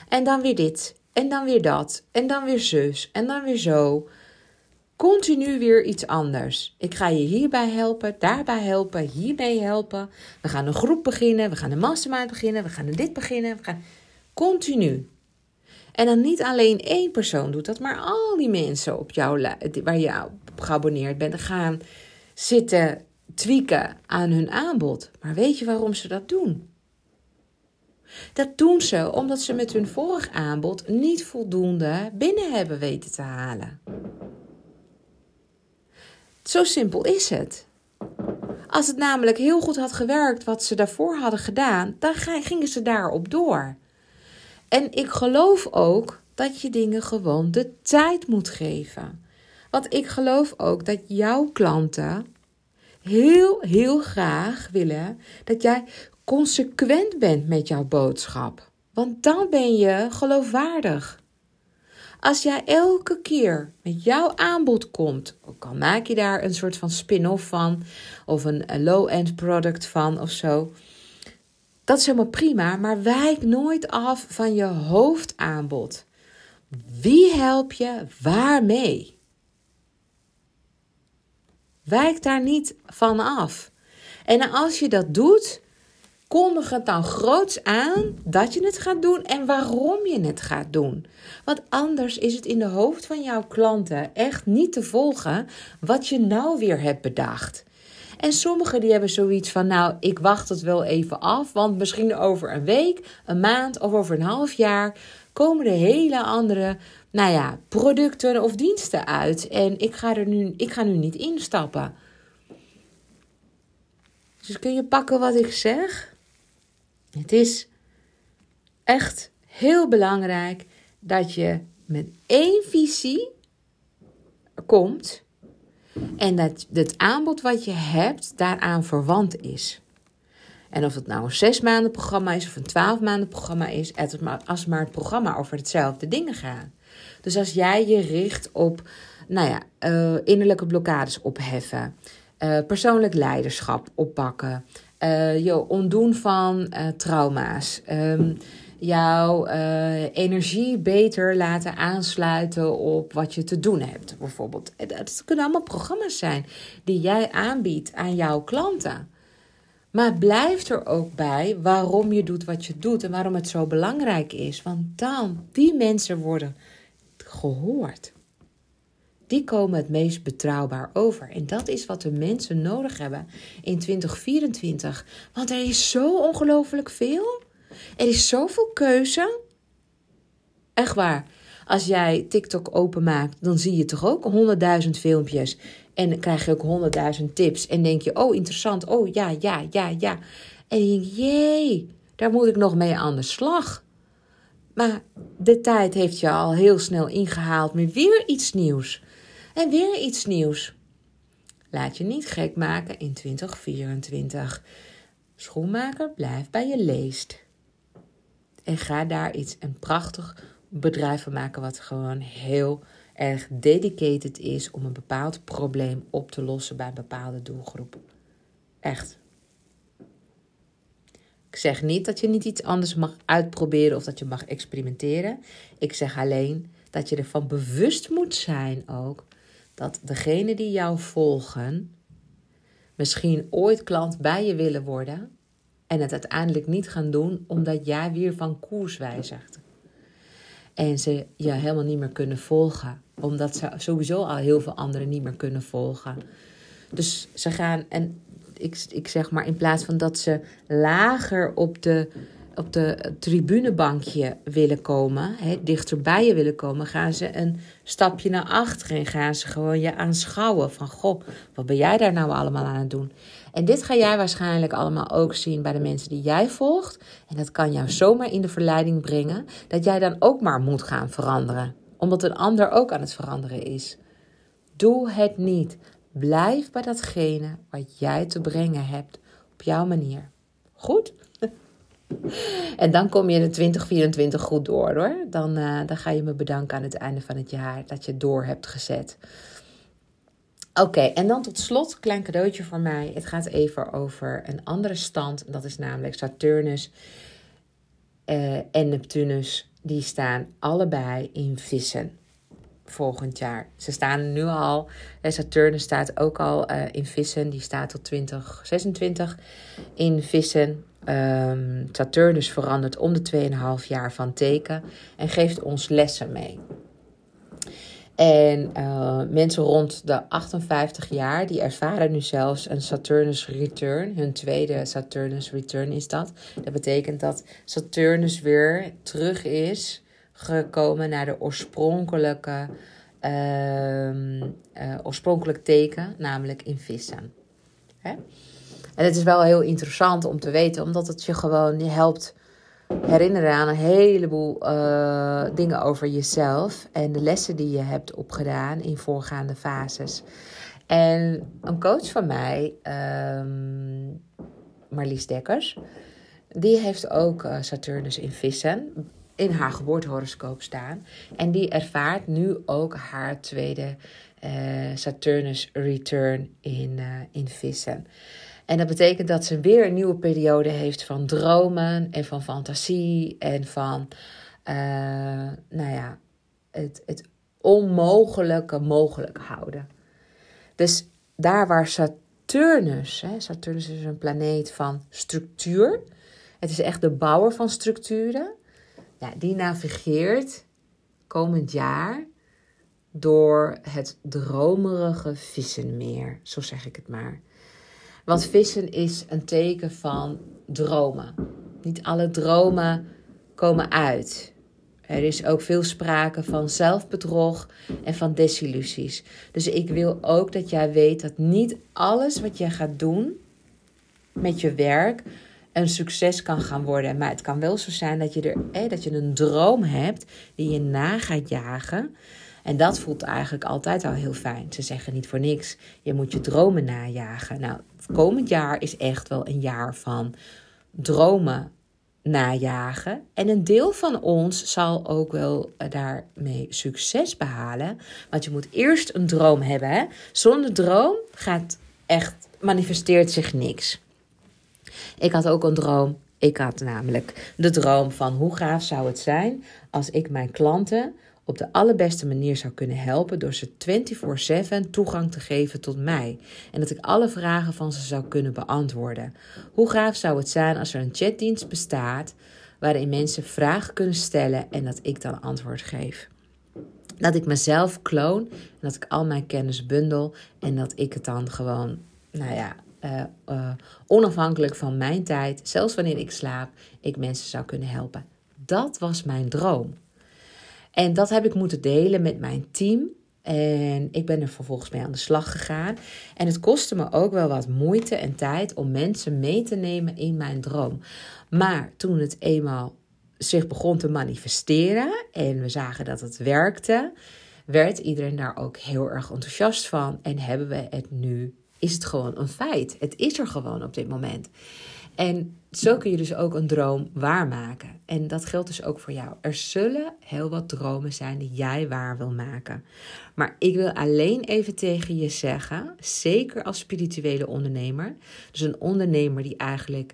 En dan weer dit, en dan weer dat, en dan weer zus, en dan weer zo. Continu weer iets anders. Ik ga je hierbij helpen, daarbij helpen, hiermee helpen. We gaan een groep beginnen, we gaan een mastermind beginnen, we gaan dit beginnen. We gaan... Continu. En dan niet alleen één persoon doet dat, maar al die mensen op jou, waar je op geabonneerd bent, gaan zitten tweaken aan hun aanbod. Maar weet je waarom ze dat doen? Dat doen ze omdat ze met hun vorig aanbod niet voldoende binnen hebben weten te halen. Zo simpel is het. Als het namelijk heel goed had gewerkt wat ze daarvoor hadden gedaan, dan gingen ze daarop door. En ik geloof ook dat je dingen gewoon de tijd moet geven. Want ik geloof ook dat jouw klanten heel, heel graag willen dat jij consequent bent met jouw boodschap. Want dan ben je geloofwaardig. Als jij elke keer met jouw aanbod komt, ook al maak je daar een soort van spin-off van, of een low-end product van of zo, dat is helemaal prima, maar wijk nooit af van je hoofdaanbod. Wie help je waarmee? Wijk daar niet van af. En als je dat doet, kondig het dan groots aan dat je het gaat doen en waarom je het gaat doen. Want anders is het in de hoofd van jouw klanten echt niet te volgen wat je nou weer hebt bedacht. En sommigen die hebben zoiets van, nou, ik wacht het wel even af, want misschien over een week, een maand of over een half jaar komen er hele andere, nou ja, producten of diensten uit. En ik ga er nu, ik ga nu niet instappen. Dus kun je pakken wat ik zeg? Het is echt heel belangrijk dat je met één visie komt en dat het aanbod wat je hebt daaraan verwant is. En of het nou een zes maanden programma is of een twaalf maanden programma is, als maar het programma over hetzelfde dingen gaat. Dus als jij je richt op, nou ja, uh, innerlijke blokkades opheffen, uh, persoonlijk leiderschap oppakken, uh, je ontdoen van trauma's, um, jouw energie beter laten aansluiten op wat je te doen hebt. Bijvoorbeeld. Het kunnen allemaal programma's zijn die jij aanbiedt aan jouw klanten. Maar blijf er ook bij waarom je doet wat je doet en waarom het zo belangrijk is. Want dan, die mensen worden gehoord. Die komen het meest betrouwbaar over. En dat is wat de mensen nodig hebben in 2024. Want er is zo ongelooflijk veel. Er is zoveel keuze. Echt waar. Als jij TikTok openmaakt, dan zie je toch ook honderdduizend filmpjes. En krijg je ook honderdduizend tips. En denk je, oh interessant, oh ja, ja, ja, ja. En je denkt, jee, daar moet ik nog mee aan de slag. Maar de tijd heeft je al heel snel ingehaald met weer iets nieuws. En weer iets nieuws. Laat je niet gek maken in 2024. Schoenmaker, blijf bij je leest. En ga daar iets, een prachtig bedrijf van maken wat gewoon heel erg dedicated is om een bepaald probleem op te lossen bij een bepaalde doelgroep. Echt. Ik zeg niet dat je niet iets anders mag uitproberen of dat je mag experimenteren. Ik zeg alleen dat je ervan bewust moet zijn ook dat degene die jou volgen misschien ooit klant bij je willen worden en het uiteindelijk niet gaan doen omdat jij weer van koers wijzigt. En ze je helemaal niet meer kunnen volgen, omdat ze sowieso al heel veel anderen niet meer kunnen volgen. Dus ze gaan, en ik, ik zeg maar, in plaats van dat ze lager op de op de tribunebankje willen komen, hè, dichterbij je willen komen, gaan ze een stapje naar achter en gaan ze gewoon je aanschouwen van, goh, wat ben jij daar nou allemaal aan het doen? En dit ga jij waarschijnlijk allemaal ook zien bij de mensen die jij volgt. En dat kan jou zomaar in de verleiding brengen dat jij dan ook maar moet gaan veranderen, omdat een ander ook aan het veranderen is. Doe het niet. Blijf bij datgene wat jij te brengen hebt op jouw manier. Goed? En dan kom je in 2024 goed door hoor. Dan, uh, dan ga je me bedanken aan het einde van het jaar dat je door hebt gezet. Oké, en dan tot slot, klein cadeautje voor mij. Het gaat even over een andere stand. Dat is namelijk Saturnus uh, en Neptunus. Die staan allebei in vissen volgend jaar. Ze staan nu al. Saturnus staat ook al uh, in vissen. Die staat tot 2026 in vissen. Um, Saturnus verandert om de 2,5 jaar van teken en geeft ons lessen mee. En uh, mensen rond de 58 jaar, die ervaren nu zelfs een Saturnus return. Hun tweede Saturnus return is dat. Dat betekent dat Saturnus weer terug is gekomen naar de oorspronkelijke, uh, uh, oorspronkelijk teken, namelijk in vissen. Hè? En het is wel heel interessant om te weten, omdat het je gewoon helpt herinneren aan een heleboel uh, dingen over jezelf en de lessen die je hebt opgedaan in voorgaande fases. En een coach van mij, um, Marlies Dekkers, die heeft ook uh, Saturnus in vissen in haar geboortehoroscoop staan. En die ervaart nu ook haar tweede uh, Saturnus return in, in vissen. En dat betekent dat ze weer een nieuwe periode heeft van dromen en van fantasie en van, uh, nou ja, het, het onmogelijke mogelijk houden. Dus daar waar Saturnus, hè, Saturnus is een planeet van structuur, het is echt de bouwer van structuren, ja, die navigeert komend jaar door het dromerige vissenmeer, zo zeg ik het maar. Want vissen is een teken van dromen. Niet alle dromen komen uit. Er is ook veel sprake van zelfbedrog en van desillusies. Dus ik wil ook dat jij weet dat niet alles wat jij gaat doen met je werk een succes kan gaan worden. Maar het kan wel zo zijn dat je, er, dat je een droom hebt die je na gaat jagen. En dat voelt eigenlijk altijd al heel fijn. Ze zeggen niet voor niks, je moet je dromen najagen. Nou, komend jaar is echt wel een jaar van dromen najagen. En een deel van ons zal ook wel eh, daarmee succes behalen. Want je moet eerst een droom hebben. Hè? Zonder droom gaat echt, manifesteert zich niks. Ik had ook een droom. Ik had namelijk de droom van hoe gaaf zou het zijn als ik mijn klanten op de allerbeste manier zou kunnen helpen door ze 24/7 toegang te geven tot mij en dat ik alle vragen van ze zou kunnen beantwoorden. Hoe gaaf zou het zijn als er een chatdienst bestaat waarin mensen vragen kunnen stellen en dat ik dan antwoord geef. Dat ik mezelf kloon en dat ik al mijn kennis bundel en dat ik het dan gewoon, nou ja, uh, uh, onafhankelijk van mijn tijd, zelfs wanneer ik slaap, ik mensen zou kunnen helpen. Dat was mijn droom. En dat heb ik moeten delen met mijn team. En ik ben er vervolgens mee aan de slag gegaan. En het kostte me ook wel wat moeite en tijd om mensen mee te nemen in mijn droom. Maar toen het eenmaal zich begon te manifesteren en we zagen dat het werkte, werd iedereen daar ook heel erg enthousiast van. En hebben we het nu, is het gewoon een feit. Het is er gewoon op dit moment. En zo kun je dus ook een droom waarmaken. En dat geldt dus ook voor jou. Er zullen heel wat dromen zijn die jij waar wil maken. Maar ik wil alleen even tegen je zeggen, zeker als spirituele ondernemer, dus een ondernemer die eigenlijk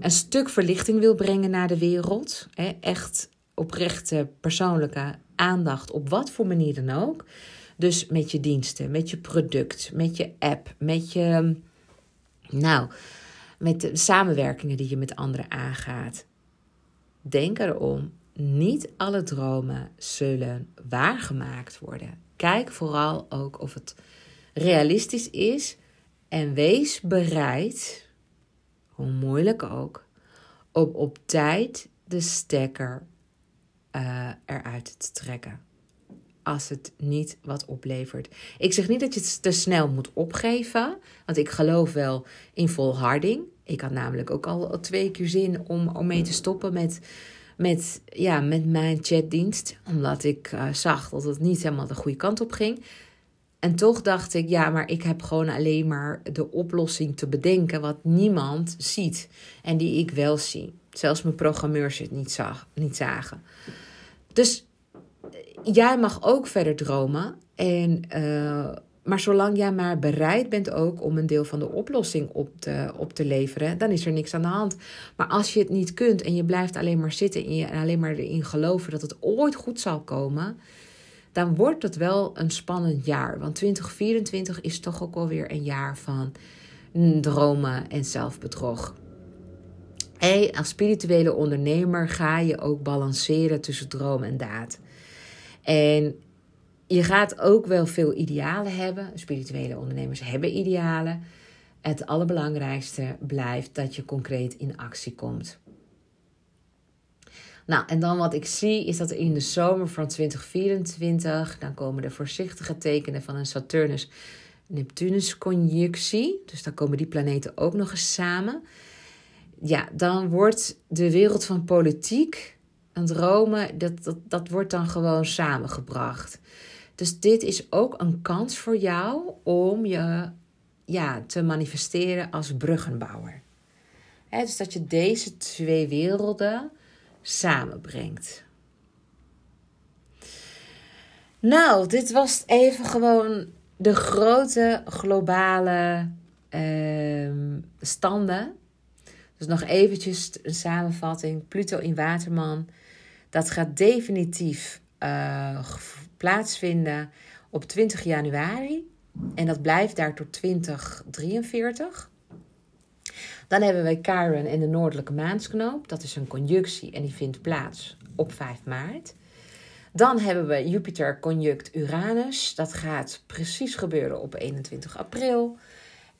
een stuk verlichting wil brengen naar de wereld, echt oprechte persoonlijke aandacht op wat voor manier dan ook. Dus met je diensten, met je product, met je app, met je. Nou, met de samenwerkingen die je met anderen aangaat. Denk erom, niet alle dromen zullen waargemaakt worden. Kijk vooral ook of het realistisch is en wees bereid, hoe moeilijk ook, om op tijd de stekker uh, eruit te trekken als het niet wat oplevert. Ik zeg niet dat je het te snel moet opgeven, want ik geloof wel in volharding. Ik had namelijk ook al twee keer zin om, om mee te stoppen met, met, ja, met mijn chatdienst, omdat ik uh, zag dat het niet helemaal de goede kant op ging. En toch dacht ik, ja, maar ik heb gewoon alleen maar de oplossing te bedenken wat niemand ziet en die ik wel zie. Zelfs mijn programmeurs het niet, zag, niet zagen. Dus jij mag ook verder dromen. En, uh, maar zolang jij maar bereid bent ook om een deel van de oplossing op te, op te leveren, dan is er niks aan de hand. Maar als je het niet kunt en je blijft alleen maar zitten en, je, en alleen maar erin geloven dat het ooit goed zal komen, dan wordt het wel een spannend jaar. Want 2024 is toch ook alweer een jaar van dromen en zelfbedrog. En als spirituele ondernemer ga je ook balanceren tussen droom en daad. En je gaat ook wel veel idealen hebben. Spirituele ondernemers hebben idealen. Het allerbelangrijkste blijft dat je concreet in actie komt. Nou, en dan wat ik zie is dat in de zomer van 2024, dan komen de voorzichtige tekenen van een Saturnus-Neptunus-conjunctie. Dus dan komen die planeten ook nog eens samen. Ja, dan wordt de wereld van politiek en Rome, dat, dat, dat wordt dan gewoon samengebracht. Dus dit is ook een kans voor jou om je ja, te manifesteren als bruggenbouwer. dus dat je deze twee werelden samenbrengt. Nou, dit was even gewoon de grote globale uh, standen. Dus nog eventjes een samenvatting. Pluto in Waterman. Dat gaat definitief uh, plaatsvinden op 20 januari. En dat blijft daar tot 2043. Dan hebben wij Chiron in de noordelijke maansknoop. Dat is een conjunctie en die vindt plaats op 5 maart. Dan hebben we Jupiter conjunct Uranus. Dat gaat precies gebeuren op 21 april.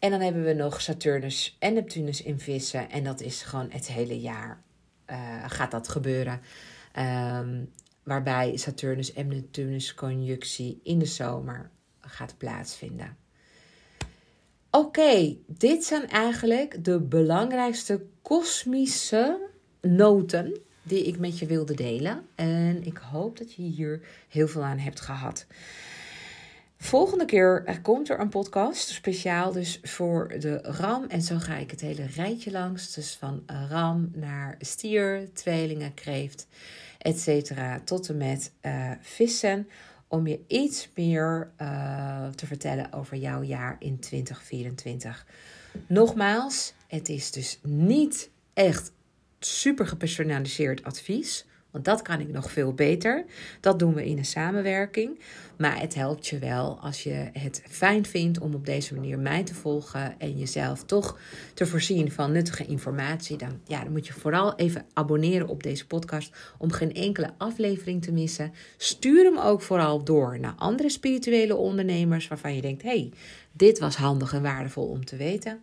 En dan hebben we nog Saturnus en Neptunus in vissen. En dat is gewoon het hele jaar uh, gaat dat gebeuren. Um, waarbij Saturnus en Neptunus conjunctie in de zomer gaat plaatsvinden. Oké, dit zijn eigenlijk de belangrijkste kosmische noten die ik met je wilde delen. En ik hoop dat je hier heel veel aan hebt gehad. Volgende keer komt er een podcast speciaal dus voor de ram. En zo ga ik het hele rijtje langs. Dus van ram naar stier, tweelingen, kreeft, etc. Tot en met uh, vissen om je iets meer uh, te vertellen over jouw jaar in 2024. Nogmaals, het is dus niet echt super gepersonaliseerd advies. Want dat kan ik nog veel beter. Dat doen we in een samenwerking. Maar het helpt je wel als je het fijn vindt om op deze manier mij te volgen en jezelf toch te voorzien van nuttige informatie. Dan, ja, dan moet je vooral even abonneren op deze podcast om geen enkele aflevering te missen. Stuur hem ook vooral door naar andere spirituele ondernemers waarvan je denkt: hey, dit was handig en waardevol om te weten.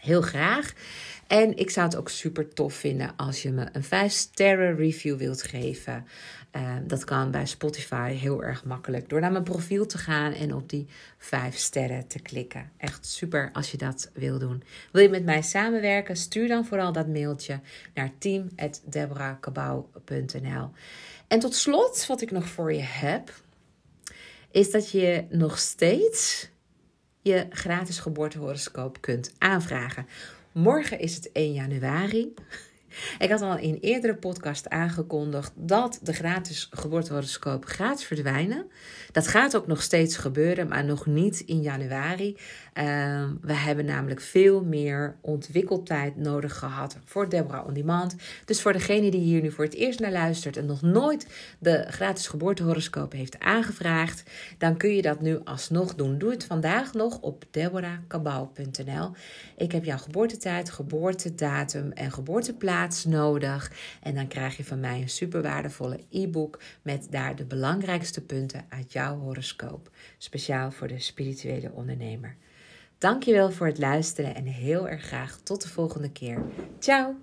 Heel graag. En ik zou het ook super tof vinden als je me een 5 sterren review wilt geven. Uh, dat kan bij Spotify heel erg makkelijk. Door naar mijn profiel te gaan en op die 5 sterren te klikken. Echt super als je dat wil doen. Wil je met mij samenwerken? Stuur dan vooral dat mailtje naar team.deborahkabau.nl En tot slot, wat ik nog voor je heb, is dat je nog steeds je gratis geboortehoroscoop kunt aanvragen. Morgen is het 1 januari. Ik had al in een eerdere podcast aangekondigd dat de gratis geboortehoroscoop gaat verdwijnen. Dat gaat ook nog steeds gebeuren, maar nog niet in januari. Ehm, we hebben namelijk veel meer ontwikkeltijd nodig gehad voor Deborah On Demand. Dus voor degene die hier nu voor het eerst naar luistert en nog nooit de gratis geboortehoroscoop heeft aangevraagd, dan kun je dat nu alsnog doen. Doe het vandaag nog op deborahkabau.nl. Ik heb jouw geboortetijd, geboortedatum en geboorteplaats nodig. En dan krijg je van mij een super waardevolle e-book met daar de belangrijkste punten uit jouw horoscoop. Speciaal voor de spirituele ondernemer. Dankjewel voor het luisteren en heel erg graag tot de volgende keer. Ciao!